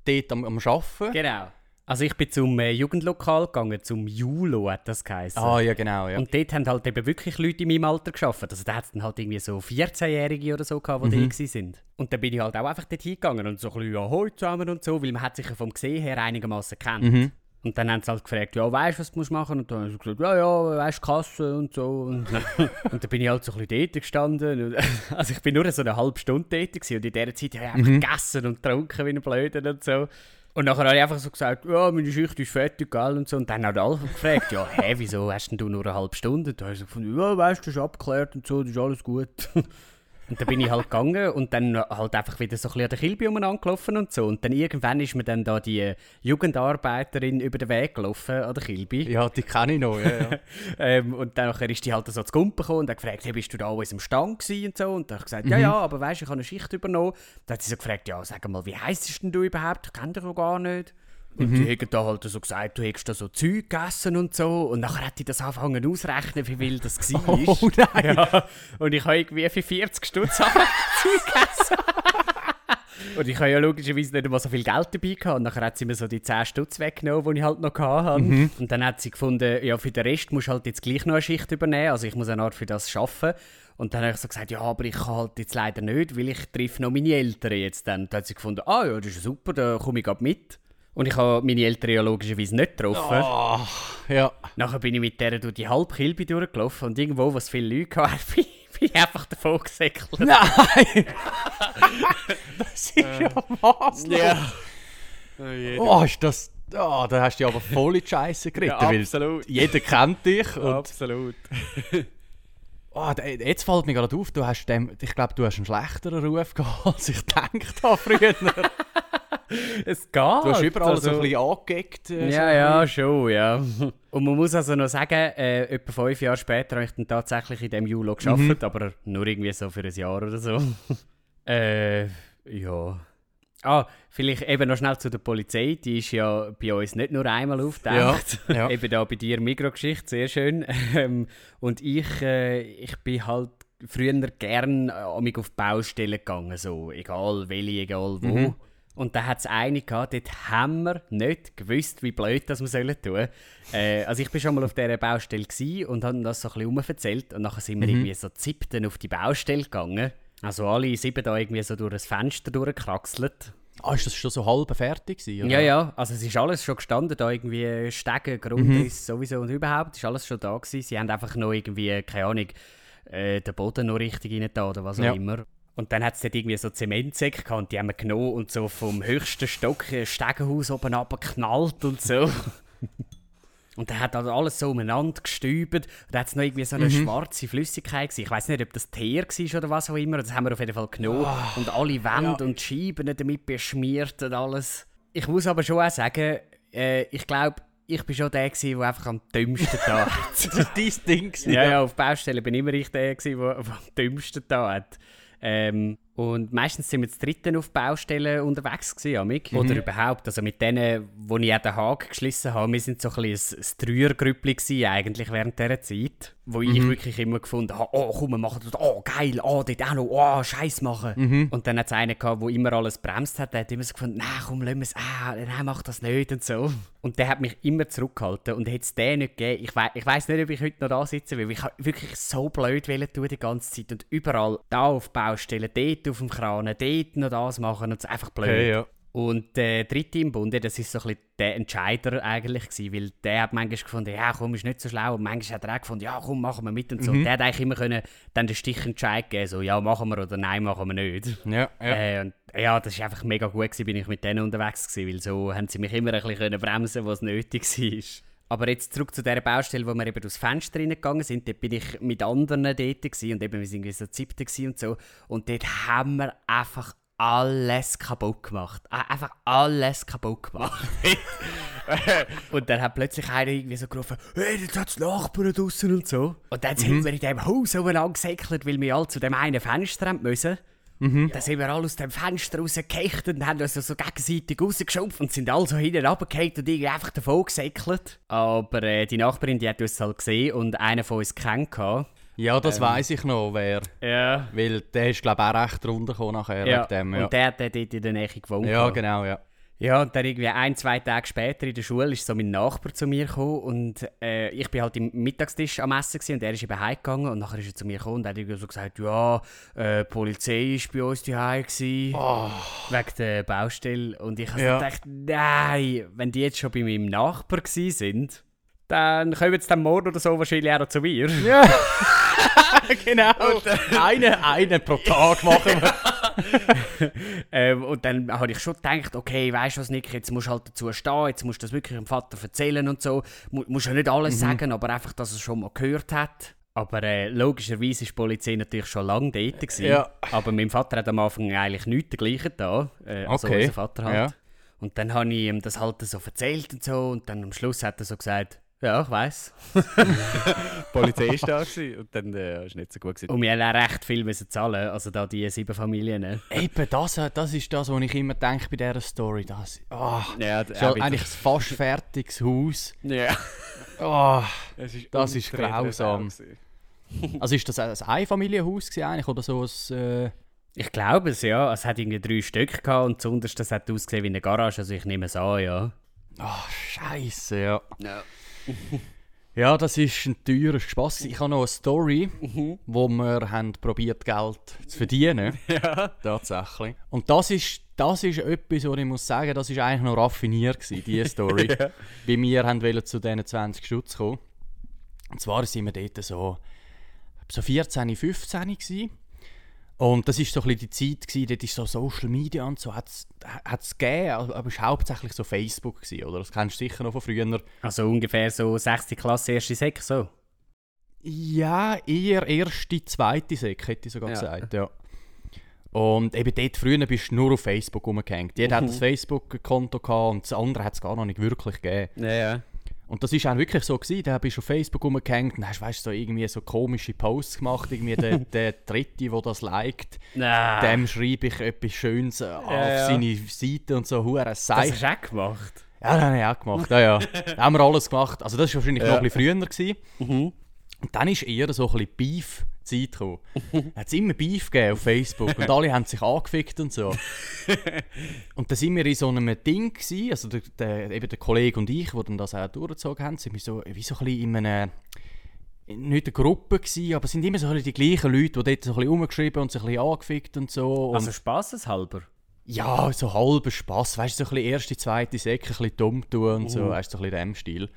dort am, am Arbeiten. genau. Also ich bin zum äh, Jugendlokal gegangen, zum Julo hat das geheißen. Ah ja, genau, ja. Und dort haben halt eben wirklich Leute in meinem Alter gearbeitet. Also da hat dann halt irgendwie so 14-Jährige oder so gehabt, die Mhm. da sind. Und dann bin ich halt auch einfach dort hingegangen und so ein bisschen «Ahoi zusammen» und so, weil man hat sich ja vom Gesehen her einigermaßen kennt. Mhm. Und dann haben sie halt gefragt, ja, weißt du, was du musst machen? Und dann habe ich gesagt, ja, ja, weißt du, Kasse und so. Und, *laughs* und dann bin ich halt so ein bisschen dort gestanden. *laughs* Also ich bin nur so eine halbe Stunde dort gewesen. und in dieser Zeit habe ich einfach gegessen und getrunken wie ein Blöder und so. Und nachher habe ich einfach so gesagt, ja, meine Schicht ist fertig, gell, und so. Und dann hat alle gefragt, ja, hä, wieso hast denn du nur eine halbe Stunde? Und dann habe ich so gefunden, ja, weißt du, das ist abgeklärt und so, das ist alles gut. *laughs* Und dann bin ich halt gegangen und dann halt einfach wieder so ein bisschen an der Kilbe umeinander und so. Und dann irgendwann ist mir dann da die Jugendarbeiterin über den Weg gelaufen an der Kilbe. Ja, die kenne ich noch, ja, ja. *laughs* Ähm, und dann ist die halt so zu Gumpen gekommen und hat gefragt, hey, bist du da an unserem Stand gewesen und so. Und dann habe ich gesagt, Mhm. ja, ja, aber weißt du, ich habe eine Schicht übernommen. Dann hat sie so gefragt, ja, sag mal, wie heisst denn du überhaupt? Ich kenne dich doch gar nicht. Und Mhm. die haben da halt so gesagt, du hättest da so Zeug gegessen und so. Und nachher hat die das angefangen auszurechnen, wie viel das *laughs* war. Oh nein! Ja, und ich habe irgendwie für 40 Stutz *laughs* Zeug gegessen. Und ich habe ja logischerweise nicht einmal so viel Geld dabei gehabt. Und nachher hat sie mir so die 10 Stutz weggenommen, die ich halt noch hatte. Mhm. Und dann hat sie gefunden, ja, für den Rest musst du halt jetzt gleich noch eine Schicht übernehmen. Also ich muss eine Art für das arbeiten. Und dann habe ich so gesagt, ja, aber ich kann halt jetzt leider nicht, weil ich treffe noch meine Eltern jetzt dann. Und dann hat sie gefunden, ah ja, das ist super, da komme ich gerade mit. Und ich habe meine Eltern ja logischerweise nicht getroffen. Ah, ja. Nachher bin ich mit der durch die halbe Kilbe durchgelaufen und irgendwo, wo es viele Leute hatten, *laughs* bin bin ich einfach davon gesäckelt. Nein! *laughs* das ist ja maßlos. Oh, ist das... Oh, da hast du dich aber voll in die Scheisse geritten, weil absolut. jeder kennt dich *laughs* und... Absolut. Oh, jetzt fällt mir gerade auf, du hast dem, ich glaube, du hast einen schlechteren Ruf gehabt, als ich gedacht habe früher. Du *laughs* Es geht. hast überall also, so ein bisschen angegeckt. äh, so Ja, ein ja, schon, ja. *laughs* Und man muss also noch sagen, äh, etwa fünf Jahre später habe ich dann tatsächlich in dem Julo gearbeitet, aber nur irgendwie so für ein Jahr oder so. *laughs* äh, ja. Ah, vielleicht eben noch schnell zu der Polizei. Die ist ja bei uns nicht nur einmal aufgetaucht. Ja, ja. eben da bei dir Mikrogeschichte, sehr schön. Ähm, und ich, äh, ich bin halt früher gerne äh, auf Baustellen gegangen, so, egal welche, egal wo. Mhm. Und da hat es eine gehabt, dort haben wir nicht gewusst, wie blöd das wir sollen tun. Äh, also ich war schon mal auf dieser Baustelle und habe das so ein bisschen erzählt und nachher sind wir mhm. irgendwie so zippten auf die Baustelle gegangen. Also alle sieben da irgendwie so durch das Fenster durchgekraxelt. Ah, ist das schon so halb fertig gewesen, Ja, ja, also es ist alles schon gestanden, da irgendwie Stegen, Grundriss mhm. sowieso und überhaupt, ist alles schon da gewesen. Sie haben einfach noch irgendwie, keine Ahnung, äh, den Boden noch richtig rein oder was auch ja. immer. Und dann hat es dort irgendwie so Zementsäcke gehabt und die haben wir genommen und so vom höchsten Stock ein Stegenhaus oben abgeknallt und so. *laughs* und dann hat also alles so umeinander gestübert. Und dann hat es noch irgendwie so eine mhm. schwarze Flüssigkeit gewesen. Ich weiß nicht, ob das Teer war oder was auch immer. Das haben wir auf jeden Fall genommen. Oh, und alle Wände ja. und Scheiben damit beschmiert und alles. Ich muss aber schon auch sagen, äh, ich glaube, ich war schon der, der einfach am dümmsten da hat. *laughs* das war dein Ding. Ja, ja, auf Baustelle bin ich immer ich der, der am dümmsten da hat. Ähm, und meistens sind wir zu dritten auf Baustellen unterwegs gewesen, mhm. oder überhaupt. Also mit denen, wo ich auch den Haken geschlossen habe, wir sind so ein bisschen ein, ein Dreiergrüppli eigentlich während dieser Zeit wo mhm. ich wirklich immer gefunden habe, oh komm, wir machen das, oh geil, oh dort auch noch, oh Scheiß machen. Mhm. Und dann hat es einen gehabt, der immer alles bremst hat, der hat immer so gefunden, nein komm, lass es, ah, nein, mach das nicht und so. Und der hat mich immer zurückgehalten und hätte es den nicht gegeben, ich, we ich weiss nicht, ob ich heute noch da sitzen will, ich wirklich so blöd tun die ganze Zeit und überall, da auf Baustellen, dort auf dem Kran, dort noch das machen und es einfach blöd. Okay, ja. Und der dritte im Bunde, das ist so ein bisschen der Entscheider eigentlich gewesen, weil der hat manchmal gefunden, ja komm, ist nicht so schlau. Und manchmal hat er auch gefunden, ja komm, machen wir mit und so. Mhm. der hat eigentlich immer können dann den Stichentscheid geben, so ja, machen wir oder nein, machen wir nicht. Ja, ja. Äh, und ja, das ist einfach mega gut gewesen, bin ich mit denen unterwegs gewesen, weil so haben sie mich immer ein bisschen können bremsen, was nötig war. Aber jetzt zurück zu der Baustelle, wo wir eben durchs Fenster reingegangen sind. Dort bin ich mit anderen dort gewesen, und eben wir sind so siebte und so. Und dort haben wir einfach alles kaputt gemacht. Einfach alles kaputt gemacht. *laughs* und dann hat plötzlich einer irgendwie so gerufen, hey, jetzt hat es Nachbarn draußen und so. Und dann mhm. sind wir in diesem Haus umeinander gesäckelt, weil wir alle zu dem einen Fenster haben müssen. Mhm. Dann sind wir alle aus dem Fenster rausgekechtet und haben uns so gegenseitig rausgeschumpft und sind alle so hinten runtergefallen und irgendwie einfach davon gesäckelt. Aber äh, die Nachbarin, die hat uns halt gesehen und einer von uns kennt. Ja, das ähm, weiß ich noch, wer. Ja. Weil der ist, glaube ich, auch recht runtergekommen nachher. Ja, dem, ja. und der hat dort in der Nähe gewohnt. Ja, genau, ja. Ja, und dann irgendwie ein, zwei Tage später in der Schule ist so mein Nachbar zu mir gekommen und äh, ich bin halt im Mittagstisch am Essen gewesen, und er ist eben heimgegangen und nachher ist er zu mir gekommen und hat so gesagt, ja, äh, die Polizei ist bei uns daheim gewesen, oh. wegen der Baustelle und ich habe ja. gedacht, nein, wenn die jetzt schon bei meinem Nachbar gewesen sind, dann kommen jetzt dann morgen oder so wahrscheinlich auch noch zu mir. *laughs* Ja. *laughs* genau. Und, eine, pro Tag machen wir. *laughs* ähm, und dann habe ich schon gedacht, okay, weißt du was, Nick, jetzt musst du halt dazu stehen, jetzt musst du das wirklich dem Vater erzählen und so. Du musst ja nicht alles mhm. sagen, aber einfach, dass er es schon mal gehört hat. Aber äh, logischerweise war die Polizei natürlich schon lange dort. Gewesen. Ja. Aber mein Vater hat am Anfang eigentlich nichts dergleichen da. Äh, also okay. unser Vater halt. Ja. Und dann habe ich ihm das halt so erzählt und so. Und dann am Schluss hat er so gesagt, ja, ich weiss. die *laughs* Polizei ist da und dann äh, ist nicht so gut gewesen. Und wir haben auch recht viel müssen zahlen, also da die sieben Familien. Ne? Eben, das, das ist das, was ich immer denke bei dieser Story. Das, oh, ja, so eigentlich ein fast fertiges Haus. Ja. Oh, ist das ist grausam. *laughs* also ist das ein Einfamilienhaus eigentlich oder so ein... Äh... Ich glaube es, ja. Es hat irgendwie drei Stück gehabt und zuunterst das hat ausgesehen wie eine Garage, also ich nehme es an, ja. Oh, scheiße, ja. ja. *laughs* ja, das ist ein teurer Spaß. Ich habe noch eine Story, mhm. wo wir haben probiert Geld zu verdienen. *laughs* ja. Tatsächlich. Und das ist, das ist etwas, wo ich muss sagen, das ist eigentlich noch raffiniert gewesen, diese *laughs* Story. ja. Bei mir wir zu diesen 20 Schutz kommen. Und zwar sind wir dort so, so 14, 15 gewesen. Und das war so ein die Zeit, gewesen, dort ist so Social Media und so, hat es gegeben, aber es war hauptsächlich so Facebook, gewesen, oder? Das kennst du sicher noch von früher. Also ungefähr so 6. Klasse, erste Sek, so? Ja, eher erste, zweite Sek, hätte ich sogar ja. gesagt, ja. Und eben dort früher bist du nur auf Facebook rumgehängt. Jeder mhm. hat ein Facebook-Konto und das andere hat es gar noch nicht wirklich gegeben. Ja, ja. Und das war auch wirklich so, gewesen. da bist du auf Facebook rumgehängt und hast weißt, so irgendwie so komische Posts gemacht. Irgendwie der, *laughs* der Dritte, der das liked, nah. dem schreibe ich etwas Schönes ja, auf ja. seine Seite und so. Hure Das hast du auch gemacht? Ja, das habe ich auch gemacht. Ja, ja. *laughs* da haben wir alles gemacht. Also das war wahrscheinlich ja. noch ein bisschen früher. Gewesen. Mhm. Und dann war eher so ein bisschen Beef Zeit gekommen. hat es immer Beef gegeben auf Facebook und alle haben sich angefickt und so. *laughs* und dann sind wir in so einem Ding gewesen, also der, der, eben der Kollege und ich, die dann das auch durchgezogen haben, sind wir so, wie so ein bisschen in einem nicht eine Gruppe gewesen, aber es sind immer so die gleichen Leute, die dort so ein bisschen rumgeschrieben und sich ein bisschen angefickt und so. Und Also spaßeshalber. ja, so halber Spass, weißt du, so ein bisschen erste, zweite Säcke, ein bisschen dumm tun und so, weißt du, so ein bisschen in dem Stil.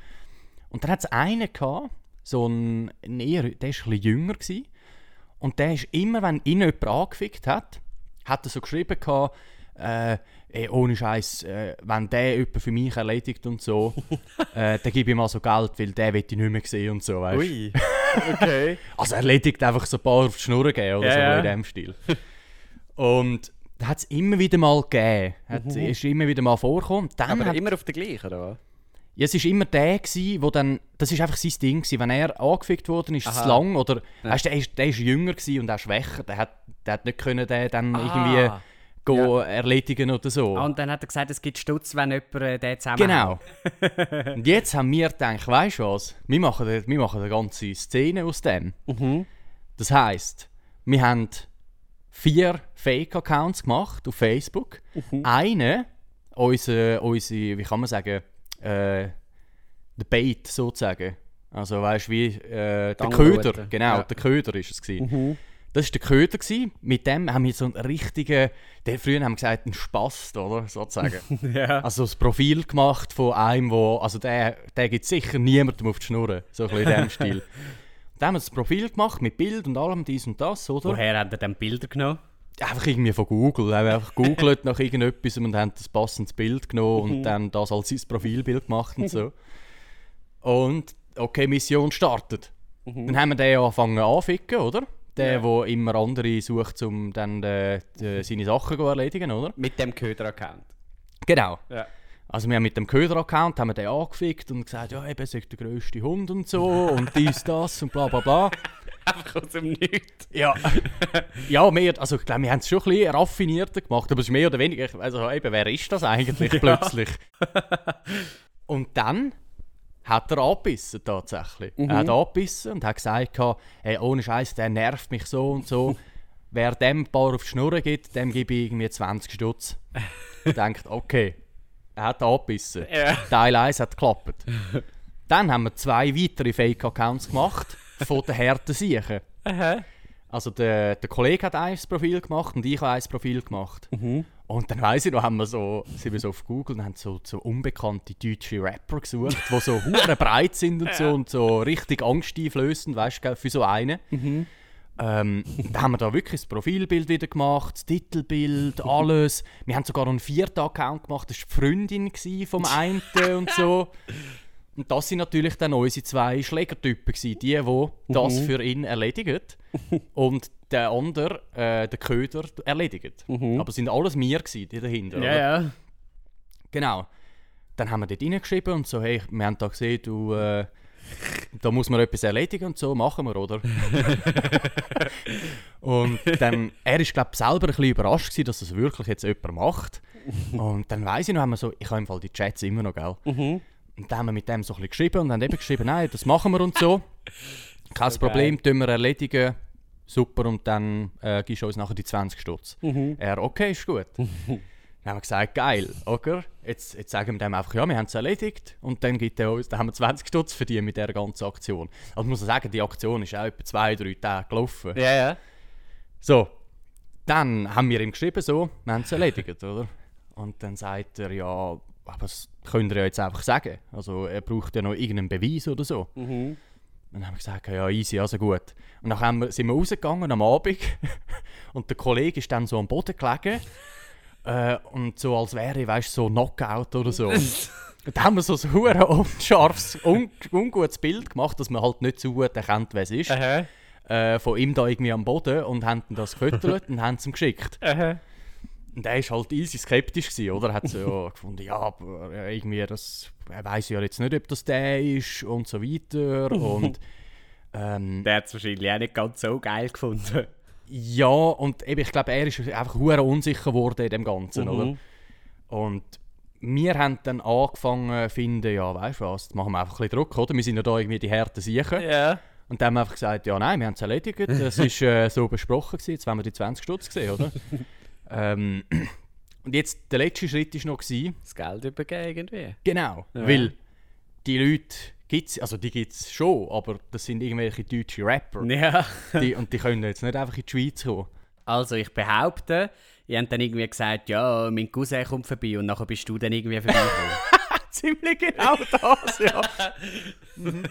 Und dann hat es einen gehabt, so ein, ein eher, der war ein bisschen jünger gewesen, und der ist immer, wenn ihn jemand angefickt hat, hat er so geschrieben gehabt, äh, ey, ohne Scheiß, äh, wenn der jemand für mich erledigt und so, *laughs* äh, dann gebe ich mal so Geld, weil der will ich nicht mehr sehen und so, weißt. Ui. Okay. *laughs* Also erledigt einfach so ein paar auf die Schnur geben oder Ja, so in dem Stil. Und da hat es immer wieder mal gegeben. Hat, Ist immer wieder mal vorgekommen. Dann Aber hat, immer auf der gleichen, oder? Ja, es war immer der, gewesen, wo dann, das ist einfach sein Ding, gewesen. wenn er angefickt worden ist, es Aha. lang, oder, weißt du, der ist, der ist jünger gewesen und auch schwächer, der hat, der hat nicht können den dann Ah. irgendwie go erledigen oder so. Ah, und dann hat er gesagt, es gibt Stutz, wenn jemand äh, den zusammen Genau. *laughs* und jetzt haben wir gedacht, weißt du was, wir machen, wir machen eine ganze Szene aus dem. Das heisst, wir haben vier Fake-Accounts gemacht auf Facebook. Einen, unser, unsere, wie kann man sagen, äh, der Bait sozusagen. Also weißt du, wie äh, der. Köder, genau, Ja. der Köder ist es gewesen. Das war der Köder. Gewesen. Mit dem haben wir so einen richtigen, der früher haben wir gesagt, einen Spast, oder? Sozusagen. *laughs* Ja. Also das Profil gemacht von einem, wo, also der, der gibt sicher niemandem auf die Schnur, so ein bisschen in dem Stil. *laughs* Dann haben wir das Profil gemacht mit Bild und allem, dies und das, oder? Woher hat er dann Bilder genommen? Einfach irgendwie von Google. Wir haben einfach gegoogelt nach irgendetwas und haben das passendes Bild genommen und dann das als sein Profilbild gemacht und *laughs* so. Und okay, Mission startet. Dann haben wir den angefangen anficken, oder? Der, der immer andere sucht, um dann äh, die, seine Sachen zu erledigen, oder? Mit dem Köder-Account. Genau. Ja. Also wir haben mit dem Köder-Account haben wir den angefickt und gesagt, ja eben, sei der grösste Hund und so und dies, das und bla bla bla. Einfach aus dem Nichts. Ja. ja, mehr, also ich glaube, wir haben es schon ein bisschen raffinierter gemacht, aber es ist mehr oder weniger, also eben, wer ist das eigentlich *laughs* plötzlich? und dann hat er angebissen tatsächlich. Er hat angebissen und hat gesagt, hey, ohne Scheiß, der nervt mich so und so. *laughs* Wer dem ein paar auf die Schnur gibt, dem gebe ich irgendwie 20 Stutz. Denkt, okay, er hat angebissen. Ja. Teil 1 hat geklappt. Dann haben wir zwei weitere Fake-Accounts gemacht von den harten Siechen. Also der, der Kollege hat ein Profil gemacht und ich habe ein Profil gemacht. Und dann weiss ich noch, haben wir so, sind wir so auf Google und haben so, so unbekannte deutsche Rapper gesucht, die so hure *laughs* breit sind und so und so richtig angsteinflößend, weißt du, für so einen. Ähm, dann haben wir da wirklich das Profilbild wieder gemacht, das Titelbild, *laughs* alles. Wir haben sogar noch einen vierten Account gemacht, das war die Freundin vom *laughs* einen und so. Und das sind natürlich dann unsere zwei Schlägertypen, gewesen, die, die das für ihn erledigen *laughs* und der andere, äh, der Köder, erledigen. Aber es sind alles wir, gewesen, die dahinter. oder? Ja, ja. Genau. Dann haben wir dort reingeschrieben und so, hey, wir haben da gesehen, du, äh, da muss man etwas erledigen und so, machen wir, oder? *laughs* und dann, er ist, glaube ich, selber ein bisschen überrascht gewesen, dass das wirklich jetzt jemand macht. *laughs* Und dann weiss ich noch, haben wir so, ich habe im Fall die Chats immer noch, gell? Und dann haben wir mit dem so ein bisschen geschrieben und haben eben geschrieben, nein, das machen wir und so. *laughs* Kein So Problem, tun wir erledigen. Super, und dann äh, gibst du uns nachher die 20 Stutz. Er, okay, ist gut. *laughs* Dann haben wir gesagt, geil, okay. Jetzt, jetzt sagen wir dem einfach, ja, wir haben es erledigt. Und dann gibt er uns, dann haben wir 20 Stutz verdient mit dieser ganzen Aktion. Also muss man sagen, die Aktion ist auch etwa zwei, drei Tage gelaufen. Ja, ja. So, dann haben wir ihm geschrieben, so, wir haben es erledigt, oder? Und dann sagt er, ja, aber das könnt ihr ja jetzt einfach sagen. Also er braucht ja noch irgendeinen Beweis oder so. Und dann haben wir gesagt, ja easy, also gut. Und dann haben wir, sind wir rausgegangen am Abend *laughs* und der Kollege ist dann so am Boden gelegen *laughs* äh, und so als wäre, weißt so Knockout oder so. *laughs* und dann haben wir so ein hure unscharfes, un ungutes Bild gemacht, dass man halt nicht so gut erkennt, wer es ist. Äh, von ihm da irgendwie am Boden und haben das gefüttert und haben es ihm geschickt. Und er war halt easy skeptisch, gewesen, oder? Er hat so ja, *laughs* gefunden, ja, aber äh, irgendwie, das, er weiß ja jetzt nicht, ob das der ist und so weiter. Und *laughs* ähm, Der hat es wahrscheinlich auch nicht ganz so geil gefunden. ja, und eben, ich glaube, er ist einfach hure unsicher geworden in dem Ganzen, oder? Und wir haben dann angefangen zu finden, ja, weißt du was, machen wir einfach ein bisschen Druck, oder? Wir sind ja da irgendwie die harten Siechen. Ja. Und dann haben wir einfach gesagt, ja nein, wir haben es erledigt, das *laughs* war äh, so besprochen, gewesen. jetzt wollen wir die 20 Stutz gesehen, oder? Ähm, *clears throat* und jetzt, der letzte Schritt war noch, gewesen, Das Geld übergeben irgendwie. genau, Ja. weil die Leute gibt's, also die gibt es schon, aber das sind irgendwelche deutsche Rapper. Ja. *laughs* Die, und die können jetzt nicht einfach in die Schweiz kommen. Also ich behaupte, ihr habt dann irgendwie gesagt, ja, mein Cousin kommt vorbei und nachher bist du dann irgendwie vorbeigekommen. *laughs* Ziemlich genau das, ja. Mhm.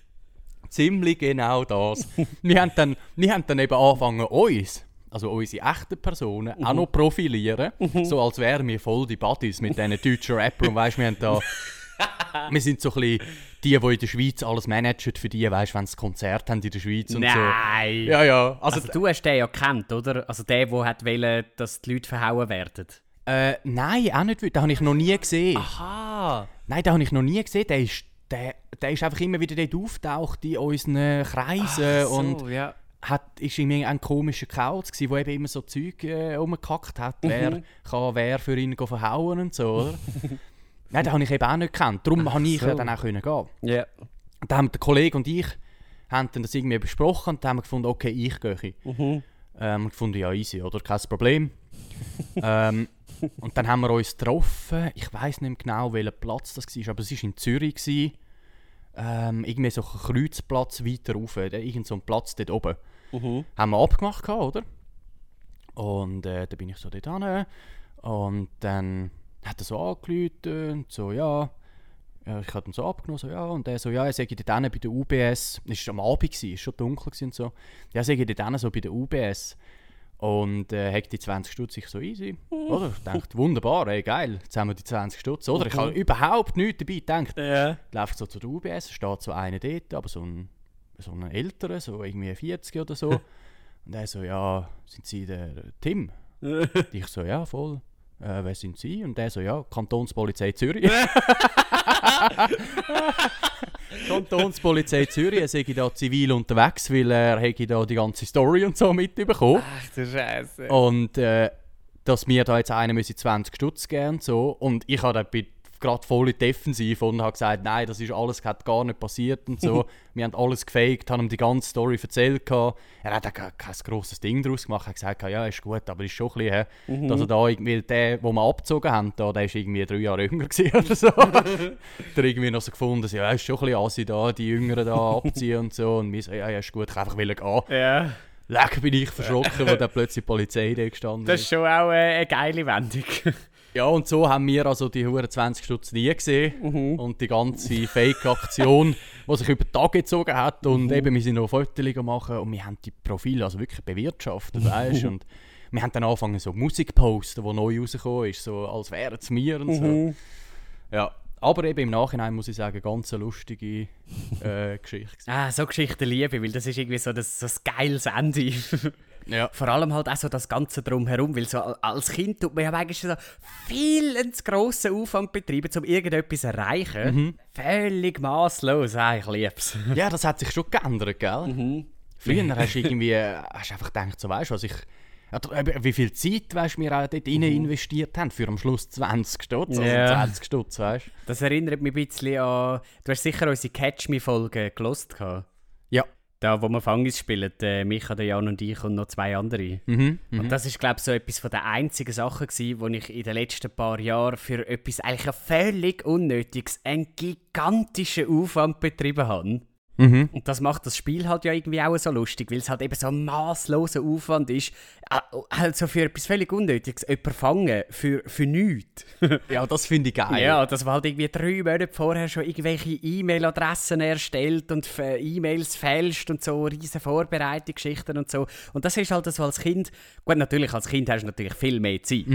*laughs* Ziemlich genau das. wir, haben dann, wir haben dann eben angefangen, uns, also unsere echten Personen, auch noch profilieren. So als wären wir voll die Buddies mit diesen deutschen Rappern. Und weißt, wir haben da... *laughs* wir sind so ein bisschen die, die in der Schweiz alles managen für die, weißt wenn sie Konzert haben in der Schweiz und Nein! so. Ja, ja. Also, Also, du hast den ja gekannt, oder? Also der, der hat wollen, dass die Leute verhauen werden. äh, nein, auch nicht. Den habe ich noch nie gesehen. Aha! Nein, den habe ich noch nie gesehen. Der ist, der, der ist einfach immer wieder dort auftaucht in unseren Kreisen und ja. Hat, ist irgendwie ein komischer Kauz gsi, der eben immer so Zeug äh, rumgekackt hat. Wer kann wer für ihn verhauen und so, oder? *laughs* Nein, den habe ich eben auch nicht gekannt. Darum habe ich so. dann auch können gehen. Ja. Und dann haben der Kollege und ich haben dann das irgendwie besprochen und dann haben wir gefunden, okay, ich gehe. Ähm, und gefunden, ja, easy, oder? Kein Problem. *laughs* ähm, und dann haben wir uns getroffen. Ich weiß nicht mehr genau, welcher Platz das war, aber es war in Zürich. Gewesen. Ähm, irgendwie so ein Kreuzplatz weiter rauf, äh, irgend so ein Platz dort oben. Haben wir abgemacht, gehabt, oder? Und äh, dann bin ich so dort hin. Und dann hat er so angerufen und so, ja. ich habe ihn so abgenommen, so, ja. Und er so, ja, er sei dort hinten bei der UBS. Es war am Abend, es war schon dunkel gewesen und so. Ja, er sei dort hinten so bei der UBS. Und äh, hat die 20 Stutz ich so easy. Oder? Ich dachte, wunderbar, ey, geil, jetzt haben wir die 20 Stutz. Oder? Ich habe überhaupt nichts dabei gedacht. Ja. Läuft so zu der UBS, steht so einer dort, aber so ein, so ein älterer, so irgendwie 40 oder so. *laughs* Und er so, ja, sind Sie der Tim? Und *laughs* ich so, ja, voll. Äh, wer sind Sie? Und er so, ja, Kantonspolizei Zürich. *laughs* Kantonspolizei Zürich, er sei da zivil unterwegs, weil er hätte da die ganze Story und so mitbekommen. Ach du Scheiße. Und äh, dass mir da jetzt einer müsse 20 Stutz geben und so. Und ich habe dann gerade voll in die Defensive und habe gesagt, nein, das ist alles hat gar nicht passiert und so. *laughs* wir haben alles gefaked, haben ihm die ganze Story erzählt. gehabt. Er hat auch kein, kein grosses Ding daraus gemacht. Er hat gesagt, ja, ist gut, aber ist schon ein bisschen, hä, dass er da irgendwie, der, den wir abgezogen haben, da, der ist irgendwie drei Jahre jünger *laughs* oder so. *laughs* der irgendwie noch so gefunden, so, ja, ist schon ein bisschen assi da, die Jüngeren da abziehen und so. Und wir so, ja, ja, ist gut, ich einfach will gehen. Ja. Lecker bin ich verschrocken, wo dann plötzlich die Polizei da gestanden Das ist schon auch äh, eine geile Wendung. Ja, und so haben wir also die 120 Stutz nie gesehen. Und die ganze Fake-Aktion, *laughs* die sich über Tage gezogen hat. Und eben, wir sind noch Fotos machen und wir haben die Profile also wirklich bewirtschaftet, weißt Und wir haben dann angefangen, so Musik posten, die neu rausgekommen ist, so als wären es wir und so. Ja, aber eben im Nachhinein muss ich sagen, ganz eine lustige äh, Geschichte. Ah, so Geschichten liebe ich, weil das ist irgendwie so das, so das geiles Ende. Ja. Vor allem halt auch so das Ganze drumherum, weil so als Kind tut man ja eigentlich so viel zu grossen Aufwand betreiben, um irgendetwas zu erreichen. Völlig maßlos, ich lieb's. *laughs* Ja, das hat sich schon geändert, gell? Früher hast du irgendwie hast einfach gedacht, so weißt du, was ich. Wie viel Zeit weißt, wir auch dort rein investiert haben, für am Schluss 20 Stutz, also Ja. 20 Stutz, weißt? Das erinnert mich ein bisschen an. Du hast sicher unsere Catch Me-Folge gelost. Da, wo wir Fangis spielen, äh, Micha, der Jan und ich und noch zwei andere. Mhm. Und das ist, glaube ich, so etwas von der einzigen Sachen gewesen, wo ich in den letzten paar Jahren für etwas eigentlich völlig unnötiges, einen gigantischen Aufwand betrieben habe. Mhm. Und das macht das Spiel halt ja irgendwie auch so lustig, weil es halt eben so ein maßloser Aufwand ist. Äh, Also für etwas völlig Unnötiges, jemanden fangen für, für nichts. *laughs* Ja, das finde ich geil. Ja, dass man halt irgendwie drei Monate vorher schon irgendwelche E-Mail-Adressen erstellt und E-Mails fälscht und so, riesen Vorbereitungsgeschichten und so. Und das ist halt so als Kind, gut, natürlich als Kind hast du natürlich viel mehr Zeit.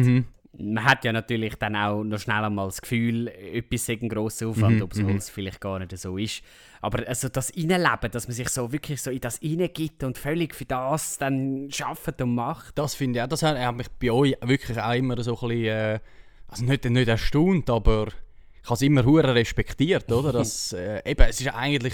Man hat ja natürlich dann auch noch schnell einmal das Gefühl, etwas sei ein grosser Aufwand, obwohl es vielleicht gar nicht so ist. Aber also das Innenleben, dass man sich so wirklich so in das hineingibt und völlig für das dann schafft und macht. Das finde ich auch, das hat hat mich bei euch wirklich auch immer so ein bisschen, äh, also nicht, nicht erstaunt, aber ich habe es immer hure respektiert, oder? *laughs* Das, äh, eben, es ist eigentlich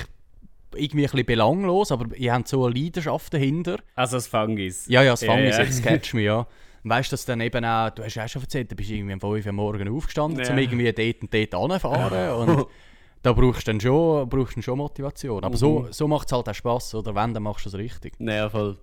irgendwie ein bisschen belanglos, aber ihr habt so eine Leidenschaft dahinter. Also das Fangis. Ja, ja, das Ja, fange ich ja. jetzt, *laughs* catch me, ja. Weißt du, dass dann eben auch, du hast ja auch schon erzählt, du bist irgendwie um 5 Uhr morgens aufgestanden, Ja. um irgendwie dort und dort anzufahren *laughs* und da brauchst du dann schon, brauchst dann schon Motivation. Aber so, so macht es halt auch Spass, oder wenn, dann machst du es richtig. Ja, voll.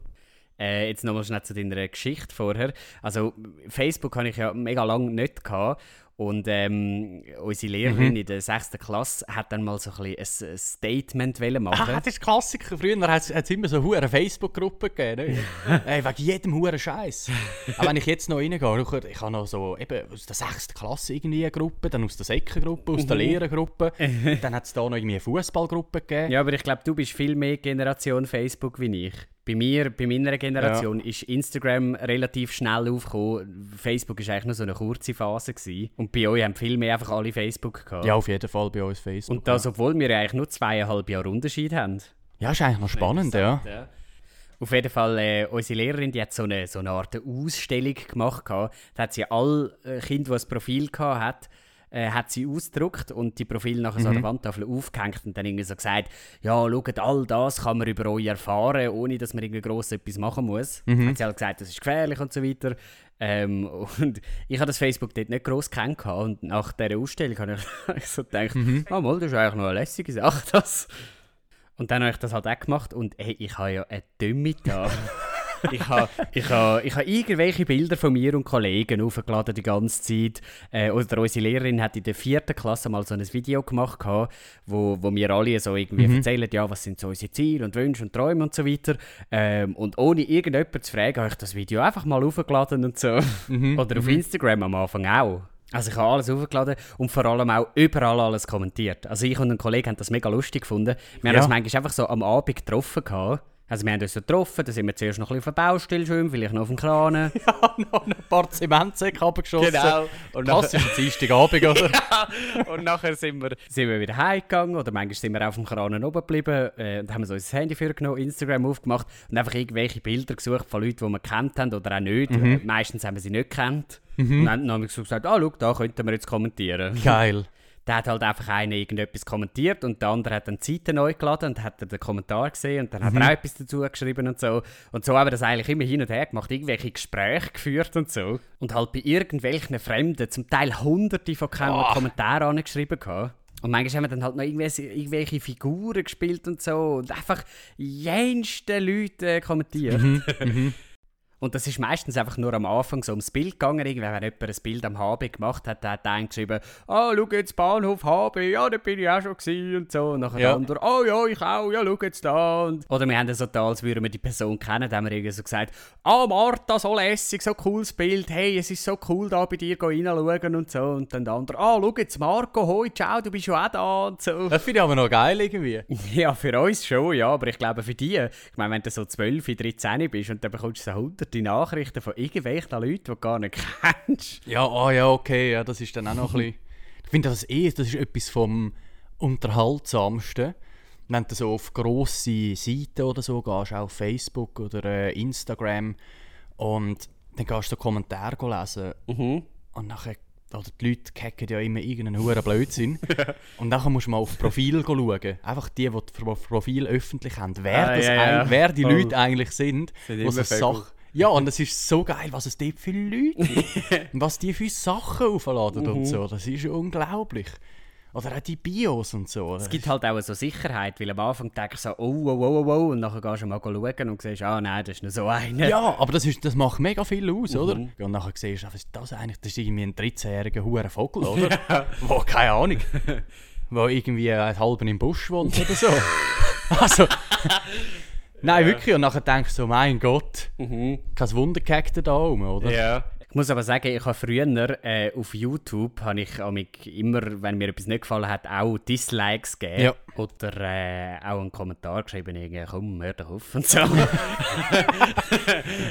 Äh, jetzt nochmal schnell zu deiner Geschichte vorher. Also, Facebook habe ich ja mega lange nicht gehabt. Und ähm, unsere Lehrerin Mhm. in der 6. Klasse hat dann mal so ein, bisschen ein, Statement wollen machen. Ah, das ist Klassiker. Früher hat es immer so hure Facebook-Gruppen gegeben. Ne? *laughs* Ey, wegen jedem huren Scheiß. Aber wenn ich jetzt noch reingehe, ich habe noch so eben aus der 6. Klasse irgendwie eine Gruppe, dann aus der Säckengruppe, aus der Lehrergruppe. *laughs* dann hat es da noch irgendwie eine Fußballgruppe gegeben. Ja, aber ich glaube, du bist viel mehr Generation Facebook wie ich. Bei mir, bei meiner Generation, ist Instagram relativ schnell aufgekommen. Facebook war eigentlich nur so eine kurze Phase. Gewesen. Und bei euch haben viel mehr einfach alle Facebook gehabt. Ja, auf jeden Fall bei uns Facebook. Und das, obwohl wir ja eigentlich nur zweieinhalb Jahre Unterschied haben. ja, ist eigentlich noch spannend, ja. Ja. Auf jeden Fall, äh, unsere Lehrerin die hat so eine, so eine Art Ausstellung gemacht. gehabt. Da hat sie alle äh, Kinder, die ein Profil gehabt hat, äh, hat sie ausgedruckt und die Profile nachher so an der Wandtafel aufgehängt und dann irgendwie so gesagt, ja, schaut, all das kann man über euch erfahren, ohne dass man irgendwie gross etwas machen muss. Hat sie halt gesagt, das ist gefährlich und so weiter. Ähm, *laughs* und ich habe das Facebook dort nicht gross kennt gehabt und nach dieser Ausstellung habe ich, *laughs* so gedacht, ah mal, das ist eigentlich noch eine lässige Sache, *laughs* das. Und dann habe ich das halt auch gemacht und hey, ich habe ja eine Dümme da. Ich habe ich ha, ich ha irgendwelche Bilder von mir und Kollegen aufgeladen die ganze Zeit. Äh, oder unsere Lehrerin hat in der vierten Klasse mal so ein Video gemacht, gehabt, wo, wo wir alle so irgendwie erzählen, ja, was sind so unsere Ziele und Wünsche und Träume und so weiter. Ähm, und ohne irgendjemanden zu fragen, habe ich das Video einfach mal aufgeladen und so. *laughs* oder auf Instagram am Anfang auch. Also ich habe alles aufgeladen und vor allem auch überall alles kommentiert. Also ich und ein Kollege haben das mega lustig gefunden. Wir haben Ja. uns manchmal einfach so am Abend getroffen. Gehabt. Also wir haben uns so getroffen, da sind wir zuerst noch ein bisschen auf der Baustelle schwimmen, vielleicht noch auf dem Kran. *laughs* noch ein paar Zementsäcke abgeschossen. Genau. Und Klassischer Dienstagabend, *laughs* oder? und nachher sind wir, sind wir wieder heimgegangen oder manchmal sind wir auf dem Kran oben geblieben äh, und haben uns unser Handy vorgenommen, Instagram aufgemacht und einfach irgendwelche Bilder gesucht von Leuten, die wir kennt haben oder auch nicht. Äh, Meistens haben wir sie nicht kennt. Und dann haben wir so gesagt, ah, schau, da könnten wir jetzt kommentieren. Geil. Da hat halt einfach einer irgendetwas kommentiert und der andere hat dann die Seite neu geladen und hat den Kommentar gesehen und dann hat er auch etwas dazu geschrieben und so. Und so haben wir das eigentlich immer hin und her gemacht, irgendwelche Gespräche geführt und so. Und halt bei irgendwelchen Fremden, zum Teil hunderte von Kom Kommentaren angeschrieben gehabt. Und manchmal haben wir dann halt noch irgendwelche, irgendwelche Figuren gespielt und so und einfach jenste Leute äh, kommentiert. *laughs* Und das ist meistens einfach nur am Anfang so ums Bild gegangen. Irgendwie, wenn jemand ein Bild am HB gemacht hat, dann hat einer geschrieben, «Ah, schau jetzt Bahnhof HB, ja, da bin ich auch schon gewesen» und so. Und nachher Ja. der andere, «Oh ja, ich auch, ja, schau jetzt da». Und Oder wir haben das so da, als würden wir die Person kennen, haben wir irgendwie so gesagt, «Ah, Martha, so lässig, so cooles Bild, hey, es ist so cool da bei dir reinschauen» und so. Und dann der andere, «Ah, schau jetzt Marco, hoi, ciao, du bist schon auch da» und so. Das finde ich aber noch geil irgendwie. *laughs* Ja, für uns schon, ja, aber ich glaube für die, ich meine, wenn du so 12, 13 bist und dann bekommst du so hunderte Nachrichten von irgendwelchen Leuten, die du gar nicht *laughs* kennst. Ja, ah ja, okay, ja, das ist dann auch noch ein bisschen... *laughs* Ich finde das eh, das ist etwas vom Unterhaltsamsten. Wenn du so auf grosse Seiten oder so gehst, auch auf Facebook oder äh, Instagram, und dann gehst du so Kommentare lesen und nachher... Oder die Leute hacken ja immer irgendeinen hohen Blödsinn. *laughs* Und dann musst du mal auf Profil schauen. Einfach die, die das Pro- Profil öffentlich haben. Wer, Ah, das ja, ja. wer die. Leute eigentlich sind. Sind wo immer so Vögel. Ja, und es ist so geil, was es dort für Leute gibt. *laughs* und was die für Sachen aufladen Mhm. und so. Das ist unglaublich. Oder auch die Bios und so. Es gibt halt auch so Sicherheit, weil am Anfang denkst du so, oh, oh, oh, oh, oh, und nachher gehst du mal schauen und siehst, ah nein, das ist nur so einer. Ja, aber das, ist, das macht mega viel aus, Mhm. oder? Und nachher siehst du, was ist das eigentlich? Das ist irgendwie ein 13-jähriger huren Vogel, *laughs* oder? Wo, keine Ahnung. *laughs* Wo irgendwie einen halben im Busch wohnt oder so. also... Nein, wirklich. Und nachher denkst du so, mein Gott, kein Wunder gehackt da oben, oder? Mhm. Ja. Ich muss aber sagen, ich habe früher äh, auf YouTube habe ich immer, wenn mir etwas nicht gefallen hat, auch Dislikes gegeben. Ja. Oder äh, auch einen Kommentar geschrieben, irgendwie, komm, hör doch auf und so. *laughs*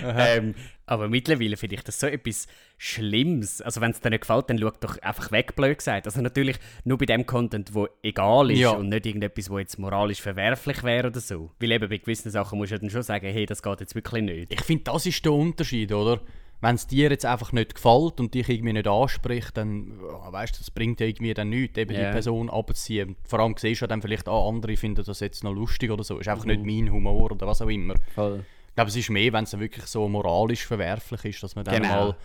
ähm, aber mittlerweile finde ich das so etwas Schlimmes. Also wenn es dir nicht gefällt, dann schau doch einfach weg, blöd gesagt. Also natürlich nur bei dem Content, wo egal ist Ja. und nicht irgendetwas, wo jetzt moralisch verwerflich wäre oder so. Weil eben bei gewissen Sachen musst du dann schon sagen, hey, das geht jetzt wirklich nicht. Ich finde, das ist der Unterschied, oder? Wenn es dir jetzt einfach nicht gefällt und dich irgendwie nicht anspricht, dann ja, weißt das bringt ja irgendwie dann nichts, eben Ja. die Person abzuziehen. Vor allem siehst du ja dann vielleicht, ah, andere finden das jetzt noch lustig oder so. Ist einfach Mhm. nicht mein Humor oder was auch immer. Voll. Ich glaube, es ist mehr, wenn es wirklich so moralisch verwerflich ist, dass man dann Genau. mal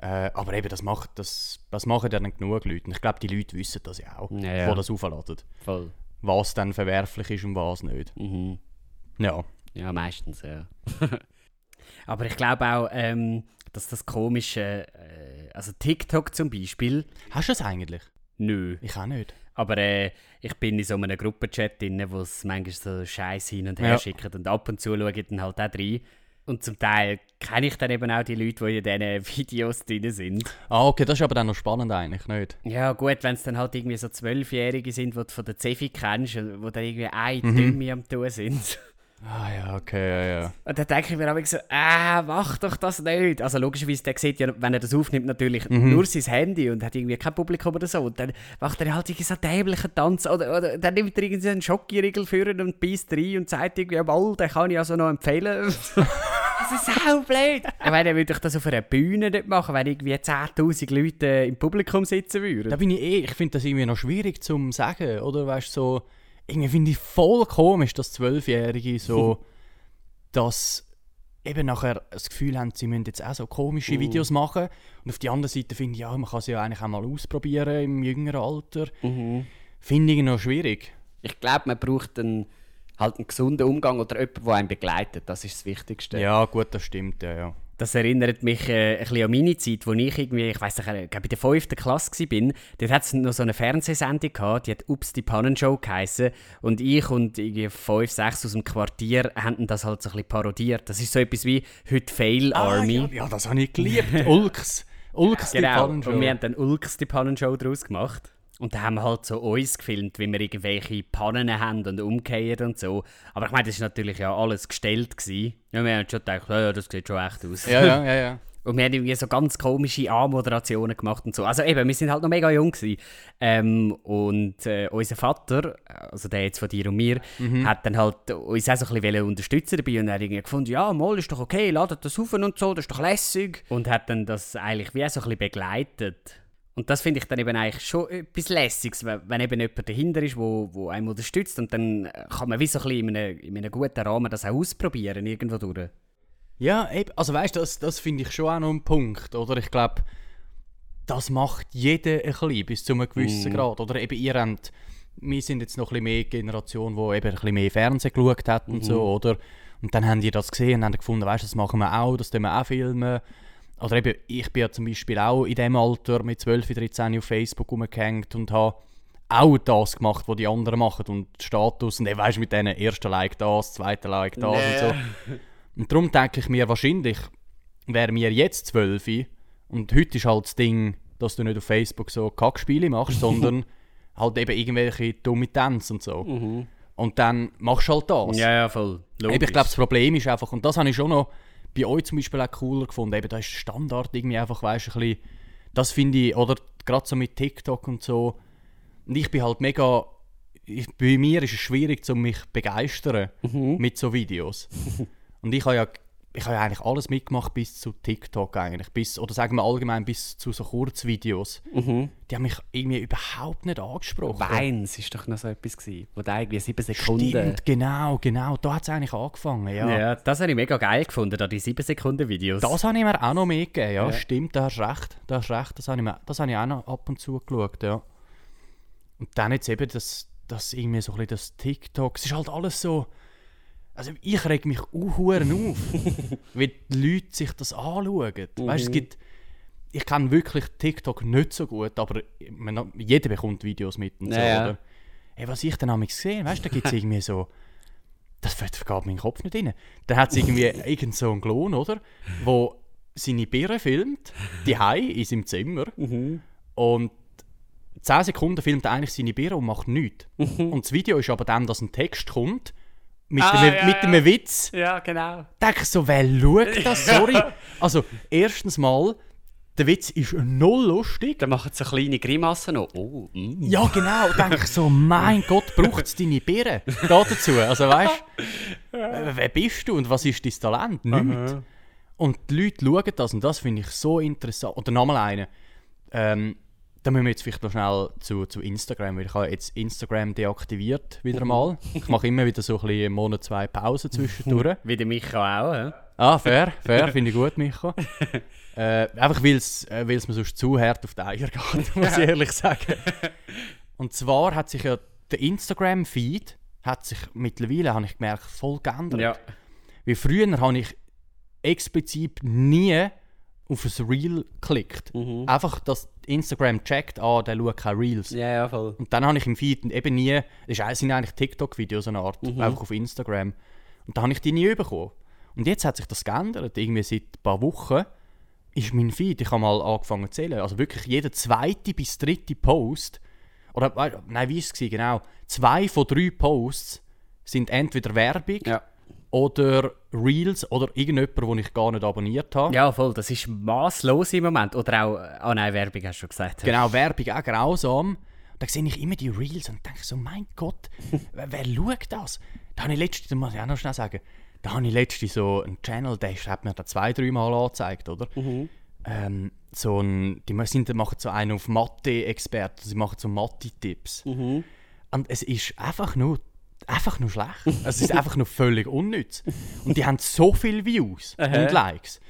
Äh, aber eben, das, macht, das, das machen dann genug Leute. Und ich glaube, die Leute wissen das ja auch, Ja, ja. das aufladen. Voll. Was dann verwerflich ist und was nicht. Mhm. Ja. Ja, meistens, ja. *laughs* Aber ich glaube auch, ähm, dass das komische, äh, also TikTok zum Beispiel, Hast du das eigentlich? nö. Ich auch nicht. Aber äh, ich bin in so einem Gruppenchat drin, wo es manchmal so Scheiß hin und her Ja. schicken und ab und zu schaue ich dann halt auch rein. Und zum Teil kenne ich dann eben auch die Leute, die in diesen *laughs* Videos drin sind. Ah, okay, das ist aber dann noch spannend eigentlich, nicht? Ja gut, wenn es dann halt irgendwie so Zwölfjährige sind, die du von der Zefi kennst, wo dann irgendwie ein Mhm. Dümme am tun sind. *laughs* Ah ja, okay, ja, ja. Und dann denke ich mir aber so, ah, mach doch das nicht. Also logischerweise, der sieht ja, wenn er das aufnimmt, natürlich nur sein Handy und hat irgendwie kein Publikum oder so. Und dann macht er halt irgendwie so einen dämlichen Tanz. Oder, oder dann nimmt er irgendwie einen Schokoriegel für ihn und beißt rein und sagt irgendwie, mal, den kann ich also noch empfehlen. *laughs* das ist so blöd. Ich meine, würde ich das auf einer Bühne nicht machen, wenn irgendwie 10'000 Leute äh, im Publikum sitzen würden. Da bin ich eh, ich finde das irgendwie noch schwierig zu sagen, oder? Weißt du, so, irgendwie finde ich voll komisch, dass Zwölfjährige so, *laughs* dass eben nachher das Gefühl haben, sie müssen jetzt auch so komische Videos machen. Und auf die andere Seite finde ich, ja, man kann sie ja eigentlich auch mal ausprobieren im jüngeren Alter. Finde ich noch schwierig. Ich glaube, man braucht einen, halt einen gesunden Umgang oder jemanden, der einen begleitet. Das ist das Wichtigste. Ja, gut, das stimmt, ja, ja. Das erinnert mich äh, ein bisschen an meine Zeit, wo ich irgendwie, ich weiß nicht, ich glaube in der 5. Klasse war. Dort hat es noch so eine Fernsehsendung gehabt, die hat «Ups, die Pannenshow» geheissen. Und ich und irgendwie fünf, sechs aus dem Quartier haben das halt so ein bisschen parodiert. Das ist so etwas wie «Heute Fail Army». Ah, ja, ja, das habe ich geliebt. Ulks. Ulks, die Genau, Pannenshow. und wir haben dann Ulks die Pannenshow daraus gemacht. Und da haben wir halt so uns gefilmt, wie wir irgendwelche Pannen haben und umkehren und so. Aber ich meine, das war natürlich ja alles gestellt. Gewesen. Ja, wir haben schon gedacht, ja, ja, das sieht schon echt aus. Ja, ja, ja, ja. *laughs* Und wir haben irgendwie so ganz komische A-Moderationen gemacht und so. Also eben, wir sind halt noch mega jung gewesen. Ähm, und äh, unser Vater, also der jetzt von dir und mir, hat dann halt uns auch so ein bisschen unterstützen dabei und er hat irgendwie gefunden, ja, mal ist doch okay, ladet das auf und so, das ist doch lässig. Und hat dann das eigentlich wie auch so ein bisschen begleitet. Und das finde ich dann eben eigentlich schon etwas Lässiges, wenn eben jemand dahinter ist, wo, wo einem unterstützt und dann äh, kann man wie so ein bisschen in einem, in einem guten Rahmen das auch ausprobieren, irgendwo durch. Ja, eben, also weißt du, das, das finde ich schon auch noch ein Punkt, oder? Ich glaube, das macht jeder ein bisschen bis zu einem gewissen Grad. Oder eben ihr habt, wir sind jetzt noch ein bisschen mehr Generation, die eben ein bisschen mehr Fernsehen geschaut hat und so, oder? Und dann haben die das gesehen und haben gefunden, weißt du, das machen wir auch, das tun wir auch filmen. Oder eben, ich bin ja zum Beispiel auch in dem Alter mit 12, 13 auf Facebook rumgehängt und habe auch das gemacht, was die anderen machen und Status und eben, weißt du, mit denen ersten Like das, zweiten Like das und so. Und darum denke ich mir wahrscheinlich, wären wir jetzt 12 und heute ist halt das Ding, dass du nicht auf Facebook so Kackspiele machst, *laughs* sondern halt eben irgendwelche dumme Tänze und so. Und dann machst du halt das. Ja, ja, voll. Eben, ich glaube, das Problem ist einfach, und das habe ich schon noch bei euch zum Beispiel auch cooler gefunden, eben, da ist der Standard irgendwie einfach, weißt du, ein bisschen, das finde ich, oder gerade so mit TikTok und so, und ich bin halt mega, ich, bei mir ist es schwierig, um mich zu begeistern mit so Videos. *laughs* und ich habe ja, ich habe ja eigentlich alles mitgemacht bis zu TikTok eigentlich, bis, oder sagen wir allgemein bis zu so Kurzvideos. Die haben mich irgendwie überhaupt nicht angesprochen. Weins ist doch noch so etwas gewesen, wo da irgendwie sieben Sekunden... Stimmt, genau, genau, da hat es eigentlich angefangen, ja. Ja. das habe ich mega geil gefunden, da die 7 Sekunden Videos. Das habe ich mir auch noch mitgegeben, ja, Ja. stimmt, da hast du recht, da hast recht, das habe ich, mir, das habe ich auch noch ab und zu geschaut, ja. Und dann jetzt eben das, das irgendwie so ein bisschen das TikTok, es ist halt alles so, also ich reg mich unhuren auf, *laughs* wie die Leute sich das anschauen, weißt du, es gibt, ich kenne wirklich TikTok nicht so gut, aber man, jeder bekommt Videos mit und so, oder? Ey, was ich dann habe gesehen, weißt du, da gibt es *laughs* irgendwie so, das vergeht meinen Kopf nicht rein. Da hat es irgendwie irgend so einen Klon, oder? Wo seine Birne filmt, die in seinem Zimmer. Und 10 Sekunden filmt er eigentlich seine Birne und macht nichts. Und das Video ist aber dann, dass ein Text kommt mit, Ah, einem, ja, mit ja. einem Witz. Ja, genau. Denke ich so, wer schaut *laughs* das? Sorry. Also, erstens mal, der Witz ist null lustig. Dann machen sie so kleine Grimassen noch. Oh, mm. Ja, genau. Denke ich so, mein Gott, braucht es deine Birne da dazu? Also weißt du, wer bist du und was ist dein Talent? Nichts. Und die Leute schauen das und das finde ich so interessant. Oder nochmal eine. Ähm, da müssen wir jetzt vielleicht noch schnell zu, zu Instagram, weil ich habe jetzt Instagram deaktiviert wieder mal. Ich mache immer wieder so ein bisschen einen Monat, zwei Pausen zwischendurch. *laughs* Wie der Micha auch, hä? Ah, fair, fair, finde ich gut, Micho. *laughs* äh, einfach weil es äh, mir sonst zu hart auf die Eier geht, *laughs* muss ich ehrlich sagen. Und zwar hat sich ja der Instagram-Feed hat sich mittlerweile, habe ich gemerkt, voll geändert. Ja. Wie früher habe ich explizit nie auf ein Reel geklickt. Einfach, dass Instagram checkt, ah, der schaut keine Reels. Ja, ja, voll. Und dann habe ich im Feed eben nie, das sind eigentlich TikTok-Videos eine Art, einfach auf Instagram. Und da habe ich die nie bekommen. Und jetzt hat sich das geändert. Irgendwie seit ein paar Wochen ist mein Feed, ich habe mal angefangen zu zählen, also wirklich jeder zweite bis dritte Post, oder nein, wie ist es genau, zwei von drei Posts sind entweder Werbung Ja. oder Reels oder irgendjemand, den ich gar nicht abonniert habe. Ja, voll, das ist maßlos im Moment. Oder auch, ah nein, Werbung hast du schon gesagt. Genau, Werbung auch grausam. Da sehe ich immer die Reels und denke so, mein Gott, *laughs* wer, wer schaut das? Da habe ich letztens, muss ich auch noch schnell sagen, da habe ich letztens so einen Channel, der hat mir da zwei, drei Mal angezeigt, oder? Ähm, so ein, die sind, machen so einen auf Mathe-Experten, sie machen so Mathe-Tipps. Und es ist einfach nur, einfach nur schlecht. es ist einfach nur völlig unnütz. Und die haben so viele Views und Likes.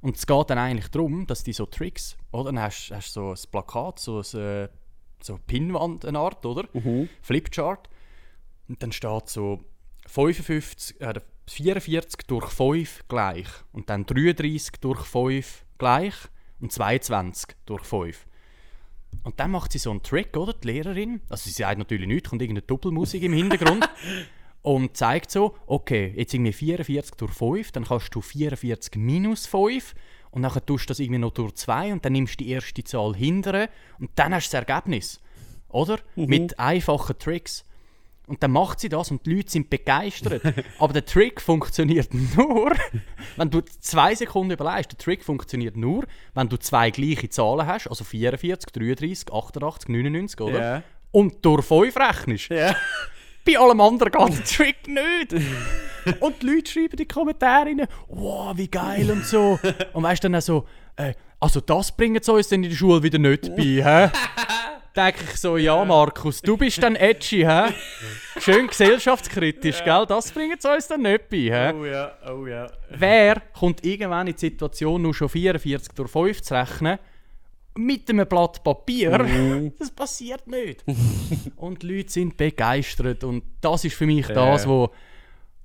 Und es geht dann eigentlich darum, dass die so Tricks, oder? Dann hast du so ein Plakat, so ein äh, so eine Pinwand, eine Art, oder? Flipchart. Und dann steht so 55, äh, 44 durch 5 gleich. Und dann 33 durch 5 gleich. Und 22 durch 5. Und dann macht sie so einen Trick, oder? Die Lehrerin. Also sie sagt natürlich nichts, kommt irgendeine Doppelmusik im Hintergrund. *laughs* und zeigt so, okay, jetzt irgendwie 44 durch 5, dann kannst du 44 minus 5 und dann tust du das irgendwie noch durch 2 und dann nimmst du die erste Zahl hintere und dann hast du das Ergebnis. Oder? Mit einfachen Tricks. Und dann macht sie das und die Leute sind begeistert. *laughs* Aber der Trick funktioniert nur, wenn du zwei Sekunden überlegst. Der Trick funktioniert nur, wenn du zwei gleiche Zahlen hast, also 44, 33, 88, 99, oder? Ja. Und durch 5 rechnest. Ja. *laughs* Bei allem anderen geht der Trick nicht. *laughs* Und die Leute schreiben in die Kommentare rein, wow, wie geil und so. Und weißt du dann auch so, äh, also das bringen sie uns dann in der Schule wieder nicht bei, hä? Denke ich so, ja Markus, du bist dann edgy, hä? Schön gesellschaftskritisch, gell? Das bringen sie uns dann nicht bei, hä? Oh ja, oh ja. Wer kommt irgendwann in die Situation, nur schon 44 durch 5 zu rechnen, mit einem Blatt Papier? *laughs* Das passiert nicht. und die Leute sind begeistert und das ist für mich das, wo...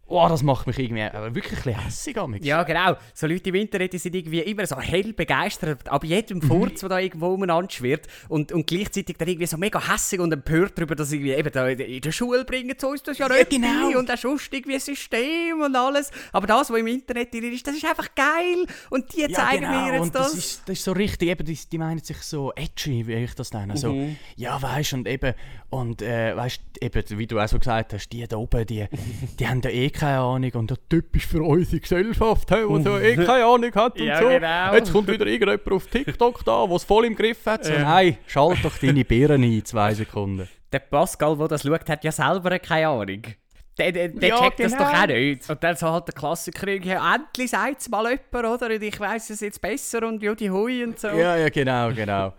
Oh, das macht mich irgendwie aber wirklich ein hässig. amigs. Ja, genau. So Leute im Internet die sind irgendwie immer so hell begeistert ab jedem Furz, der da irgendwo umeinander schwirrt und, und gleichzeitig dann irgendwie so mega hässig und empört darüber, dass irgendwie eben da in der Schule bringen sie uns das ja nicht genau. und auch sonst irgendwie ein System und alles. Aber das, was im Internet drin ist, das ist einfach geil und die zeigen mir jetzt und das. das ist, das ist so richtig, eben, die, die meinen sich so edgy, wie ich das nenne. So, ja, weißt du, und eben, und äh, weißt eben, wie du auch so gesagt hast, die da oben, die, *laughs* die haben ja eh keine Ahnung und der Typ ist für unsere Gesellschaft, hey, der ja eh keine Ahnung hat und Ja, so. genau. Jetzt kommt wieder irgendjemand auf TikTok da, der es voll im Griff hat. So, nein, schalt doch deine Birnen ein, zwei Sekunden. Der Pascal, der das schaut, hat ja selber keine Ahnung. Der, der, der Ja, checkt das genau. doch auch nicht. Und dann so halt der Klassiker, ja, endlich sagt es mal jemand, oder? Und ich weiss es jetzt besser und ja, die Hui und so. Ja, ja, genau, genau.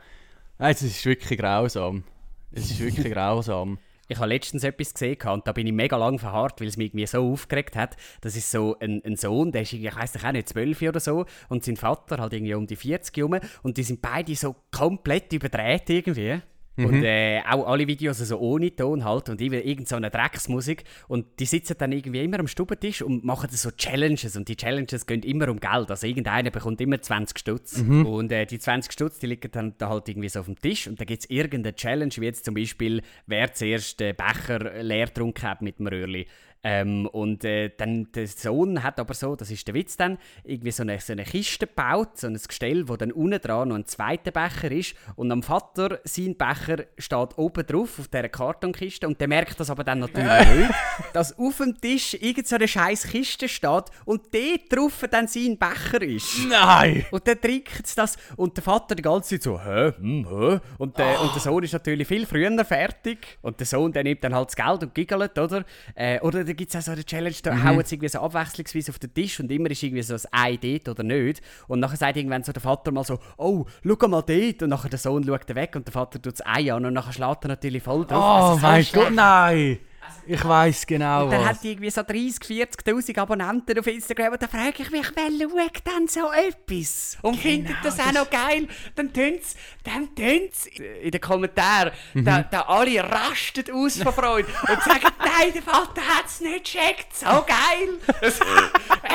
Nein, es ist wirklich grausam. Es ist wirklich grausam. Ich habe letztens etwas gesehen und da bin ich mega lang verharrt, weil es mich irgendwie so aufgeregt hat. Das ist so ein, ein Sohn, der ist ich weiss nicht, auch nicht zwölf oder so und sein Vater halt irgendwie um die 40 rum und die sind beide so komplett überdreht irgendwie. Und äh, auch alle Videos also ohne Ton halt und immer irgend so eine Drecksmusik. Und die sitzen dann irgendwie immer am Stubentisch und machen so Challenges. Und die Challenges gehen immer um Geld. Also irgendeiner bekommt immer 20 Stutz. Und äh, die 20 Stutz, die liegen dann da halt irgendwie so auf dem Tisch. Und da gibt es irgendeine Challenge, wie jetzt zum Beispiel, wer zuerst den Becher leer getrunken hat mit dem Röhrli. Ähm, und äh, dann der Sohn hat aber so, das ist der Witz dann, irgendwie so eine, so eine Kiste gebaut, so ein Gestell, wo dann unten dran noch ein zweiter Becher ist. Und am Vater, sein Becher steht oben drauf auf dieser Kartonkiste und der merkt das aber dann natürlich *laughs* nicht, dass auf dem Tisch irgend so eine scheiß Kiste steht und dort drauf dann sein Becher ist. Nein! Und dann trinkt es das und der Vater die ganze Zeit so, hä, hm, hä? Und, der, und der Sohn ist natürlich viel früher fertig. Und der Sohn, der nimmt dann halt das Geld und giggelt, oder? Äh, oder da gibt es auch so eine Challenge, da hauen sie irgendwie so abwechslungsweise auf den Tisch und immer ist irgendwie so ein Ei dort oder nicht. Und nachher sagt irgendwann so der Vater mal so, oh, schau mal dort. Und nachher der Sohn schaut weg und der Vater tut das Ei an und nachher schlägt er natürlich voll drauf. Oh Also so mein. Gott, nein! Ich weiß genau Und dann was. hat die irgendwie so 30, 40'000 Abonnenten auf Instagram und dann frage ich mich, wer schaut denn so etwas? Und findet das auch noch geil? Dann tun's, dann tun's in den Kommentaren, da, da alle rasten aus vor Freude *laughs* und sagen, nein, der Vater hat's nicht gecheckt, so geil! Es,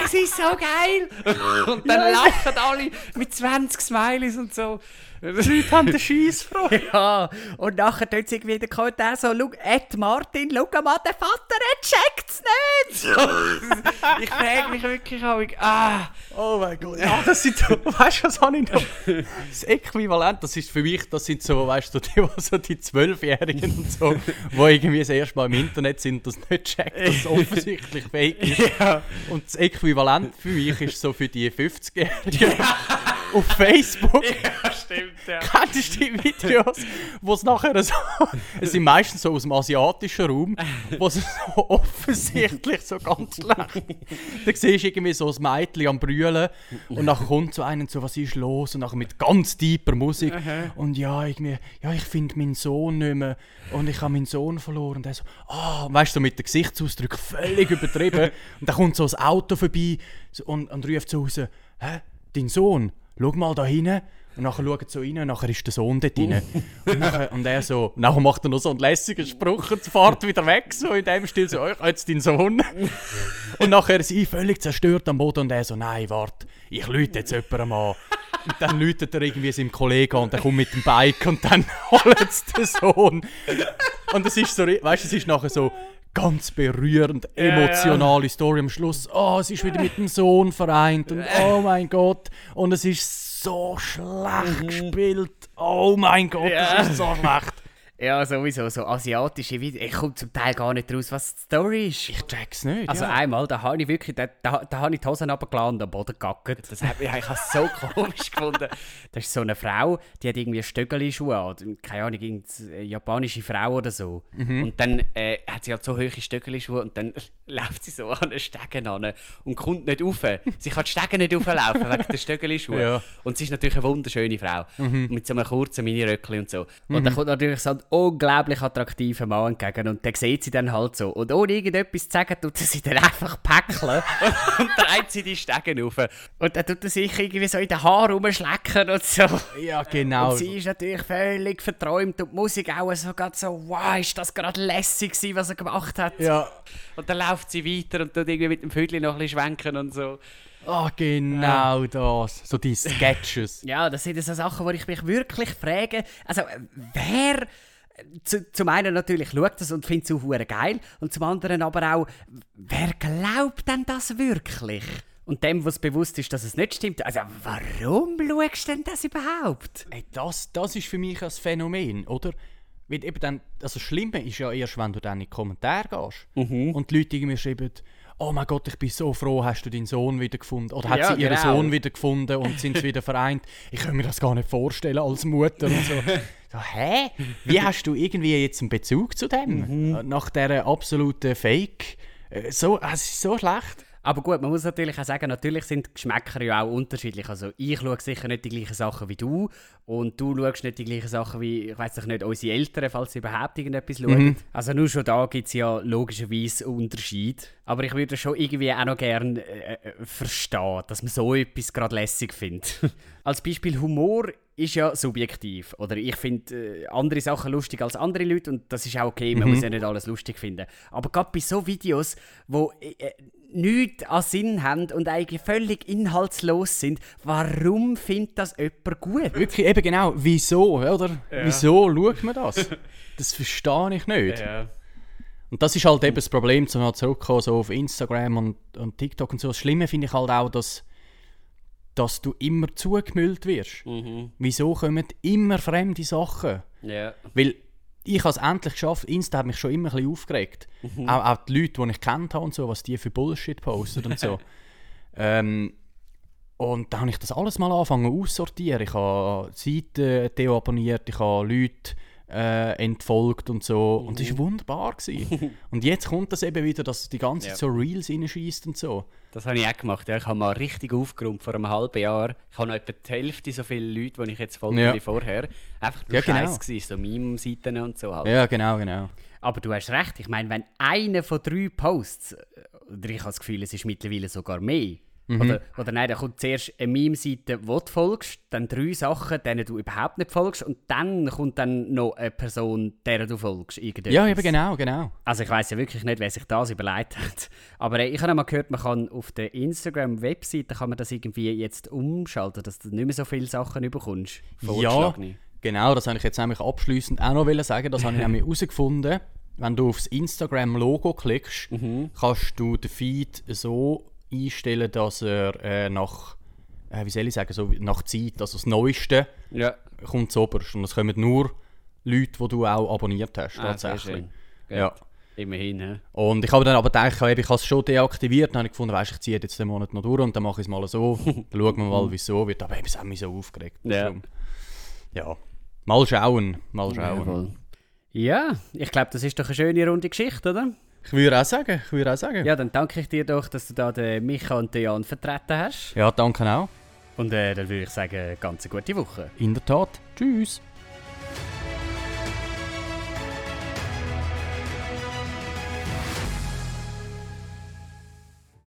es ist so geil! *laughs* Und dann lachen alle mit 20 Smileys und so. Die Leute haben den Scheissfreude. *laughs* Ja, und nachher tut sie irgendwie in den Kommentaren so, «Schau, Ed Martin, schau mal, der Vater, er checkt's nicht! *laughs* ich frage mich wirklich auch, ah, Oh mein Gott. Ja, das sind so, weißt du, was habe ich noch? Das Äquivalent, das ist für mich, das sind so, weißt du, die, so die Zwölfjährigen und so, die irgendwie das erste Mal im Internet sind, das nicht checkt, dass *laughs* es offensichtlich fake ist. Und das Äquivalent für mich ist so für die 50-Jährigen auf Facebook. *laughs* ja, stimmt, ja. Kennst du die Videos, wo es nachher so, es sind meistens so aus dem asiatischen Raum, wo es so offensichtlich so ganz schlecht. Da siehst du irgendwie so ein Mädchen am Brüllen und dann kommt so einer und so, was ist los? Und nachher mit ganz tiefer Musik und ja, irgendwie, ja, ich finde meinen Sohn nicht mehr und ich habe meinen Sohn verloren. Und er so, ah, weißt du, so mit dem Gesichtsausdruck völlig übertrieben. *laughs* Und dann kommt so ein Auto vorbei so- und, und ruft so raus, hä, dein Sohn? Schau mal da hinten. Und nachher schaut so rein und nachher ist der Sohn dort rein. *laughs* Und, nachher, und er so, nachher macht er noch so einen lässigen Spruch und fährt wieder weg, so in dem Stil, so, ich jetzt deinen Sohn. *laughs* Und nachher ist sie völlig zerstört am Boden und er so, nein, warte, ich lüte jetzt jemandem an. Und dann läutet er irgendwie seinem Kollegen an und der kommt mit dem Bike und dann *laughs* holt es den Sohn. Und es ist so, weißt du, es ist nachher so ganz berührend, emotionale Story am Schluss. Oh, es ist wieder mit dem Sohn vereint und oh mein Gott. Und es ist so schlecht gespielt. Oh mein Gott, es ist so schlecht. Ja, sowieso, so asiatische Videos. Ich komme zum Teil gar nicht raus, was die Story ist. Ich check's nicht. Also ja. einmal, da habe ich wirklich, da, da, da habe ich die Hosen runtergeladen und am Boden gegackert. Das mich ich habe es so *laughs* komisch gefunden. Das ist so eine Frau, die hat irgendwie Stöckeli-Schuhe an. Keine Ahnung, irgendeine japanische Frau oder so. Und dann äh, hat sie halt so hohe Stöckeli-Schuhe und dann *laughs* läuft sie so an den Stegen an und kommt nicht rauf. Sie kann die Stegen nicht rauflaufen wegen der Stöckeli-Schuhe. Ja. Und sie ist natürlich eine wunderschöne Frau. Mit so einem kurzen Mini-Röckchen und so. Und dann kommt natürlich so unglaublich attraktiver Mann entgegen. Und der sieht sie dann halt so. Und ohne irgendetwas zu sagen, tut er sie dann einfach päckeln. *laughs* und dreht sie die Stegen rauf. Und dann tut er sich irgendwie so in den Haaren rumschlecken und so. ja, genau. Und sie ist natürlich völlig verträumt und die Musik auch so gerade so, wow, ist das gerade lässig gewesen, was er gemacht hat. ja. Und dann läuft sie weiter und tut irgendwie mit dem Vögel noch ein bisschen schwenken und so. Ah, genau das. So die Sketches. *laughs* Ja, das sind so Sachen, wo ich mich wirklich frage, also wer zu, zum einen natürlich schaut das und findet es auch geil und zum anderen aber auch, wer glaubt denn das wirklich? Und dem, was bewusst ist, dass es nicht stimmt, also warum schaust du denn das überhaupt? Ey, das, das ist für mich ein Phänomen, oder? Weil eben dann, also das Schlimme ist ja erst, wenn du dann in die Kommentare gehst und die Leute irgendwie schreiben, oh mein Gott, ich bin so froh, hast du deinen Sohn wieder gefunden? Oder hat Ja, sie ihren genau. Sohn wieder gefunden und sind sie wieder vereint? Ich kann mir das gar nicht vorstellen als Mutter und so. *laughs* so hä? Wie hast du irgendwie jetzt einen Bezug zu dem? Nach dieser absoluten Fake? Äh, So, es ist so schlecht. Aber gut, man muss natürlich auch sagen, natürlich sind Geschmäcker ja auch unterschiedlich. Also ich schaue sicher nicht die gleichen Sachen wie du und du schaust nicht die gleichen Sachen wie, ich weiß nicht, unsere Eltern, falls sie überhaupt irgendetwas schauen. Also nur schon da gibt es ja logischerweise Unterschied. Aber ich würde schon irgendwie auch noch gerne äh, äh, verstehen, dass man so etwas gerade lässig findet. *laughs* als Beispiel Humor ist ja subjektiv. Oder ich finde äh, andere Sachen lustig als andere Leute und das ist auch okay, man muss ja nicht alles lustig finden. Aber gerade bei so Videos, wo äh, äh, nichts an Sinn haben und eigentlich völlig inhaltslos sind, warum findet das jemand gut? Wirklich, eben genau, wieso, oder? Wieso schaut man das? Das verstehe ich nicht. Und das ist halt eben das Problem, zum halt zurückkommen, so auf Instagram und, und TikTok und so. Das Schlimme finde ich halt auch, dass, dass du immer zugemüllt wirst. Wieso kommen immer fremde Sachen? Ja. Weil ich habe es endlich geschafft, Insta hat mich schon immer ein bisschen aufgeregt. Auch, auch die Leute, die ich kennt habe und so, was die für Bullshit posten und so. *laughs* ähm, und dann habe ich das alles mal angefangen aussortieren. Ich habe Seiten deabonniert, ich habe Leute äh, entfolgt und so. Und es war wunderbar. Gewesen. *laughs* und jetzt kommt das eben wieder, dass die ganze Zeit Ja. so Reels reinschießt und so. Das habe ich auch gemacht. Ja. Ich habe mal richtig aufgeräumt vor einem halben Jahr. Ich habe noch etwa die Hälfte so viele Leute, die ich jetzt folge Ja. wie vorher. Einfach nur Ja, genau. Gewesen, so Meme-Seiten und so halt. Ja, genau, genau. Aber du hast recht, ich meine, wenn einer von drei Posts, oder ich habe das Gefühl, es ist mittlerweile sogar mehr, Mhm. oder, oder nein, da kommt zuerst eine Meme-Seite, wo du folgst, dann drei Sachen, denen du überhaupt nicht folgst, und dann kommt dann noch eine Person, der du folgst. Irgendetwas. Ja, eben genau, genau. Also ich weiß ja wirklich nicht, wer sich das überlegt hat. Aber ich habe mal gehört, man kann auf der Instagram-Webseite kann man das irgendwie jetzt umschalten, dass du nicht mehr so viele Sachen überkommst. Ja, genau, das wollte ich jetzt nämlich abschließend auch noch sagen. Das habe ich nämlich *laughs* herausgefunden. Wenn du aufs Instagram-Logo klickst, Mhm. kannst du den Feed so einstellen, dass er äh, nach, äh, wie soll ich sagen, so nach Zeit, also das Neueste, Ja. kommt zuoberst. Und es kommen nur Leute, die du auch abonniert hast, Ah, tatsächlich. Ja. Immerhin, hä? Und ich habe dann aber gedacht, ich habe es schon deaktiviert. Dann habe ich gefunden, weißt, ich ziehe jetzt den Monat noch durch und dann mache ich es mal so. *laughs* dann schauen wir mal, wie es so wird. Aber eben, es hat mich so aufgeregt. Ja. Ja. Mal schauen, mal schauen. Ja, ich glaube, das ist doch eine schöne runde Geschichte, oder? Ich würde auch sagen, ich würde auch sagen. Ja, dann danke ich dir doch, dass du da den Micha und den Jan vertreten hast. ja danke auch. Und äh, dann würde ich sagen, ganz eine gute Woche. In der Tat. Tschüss.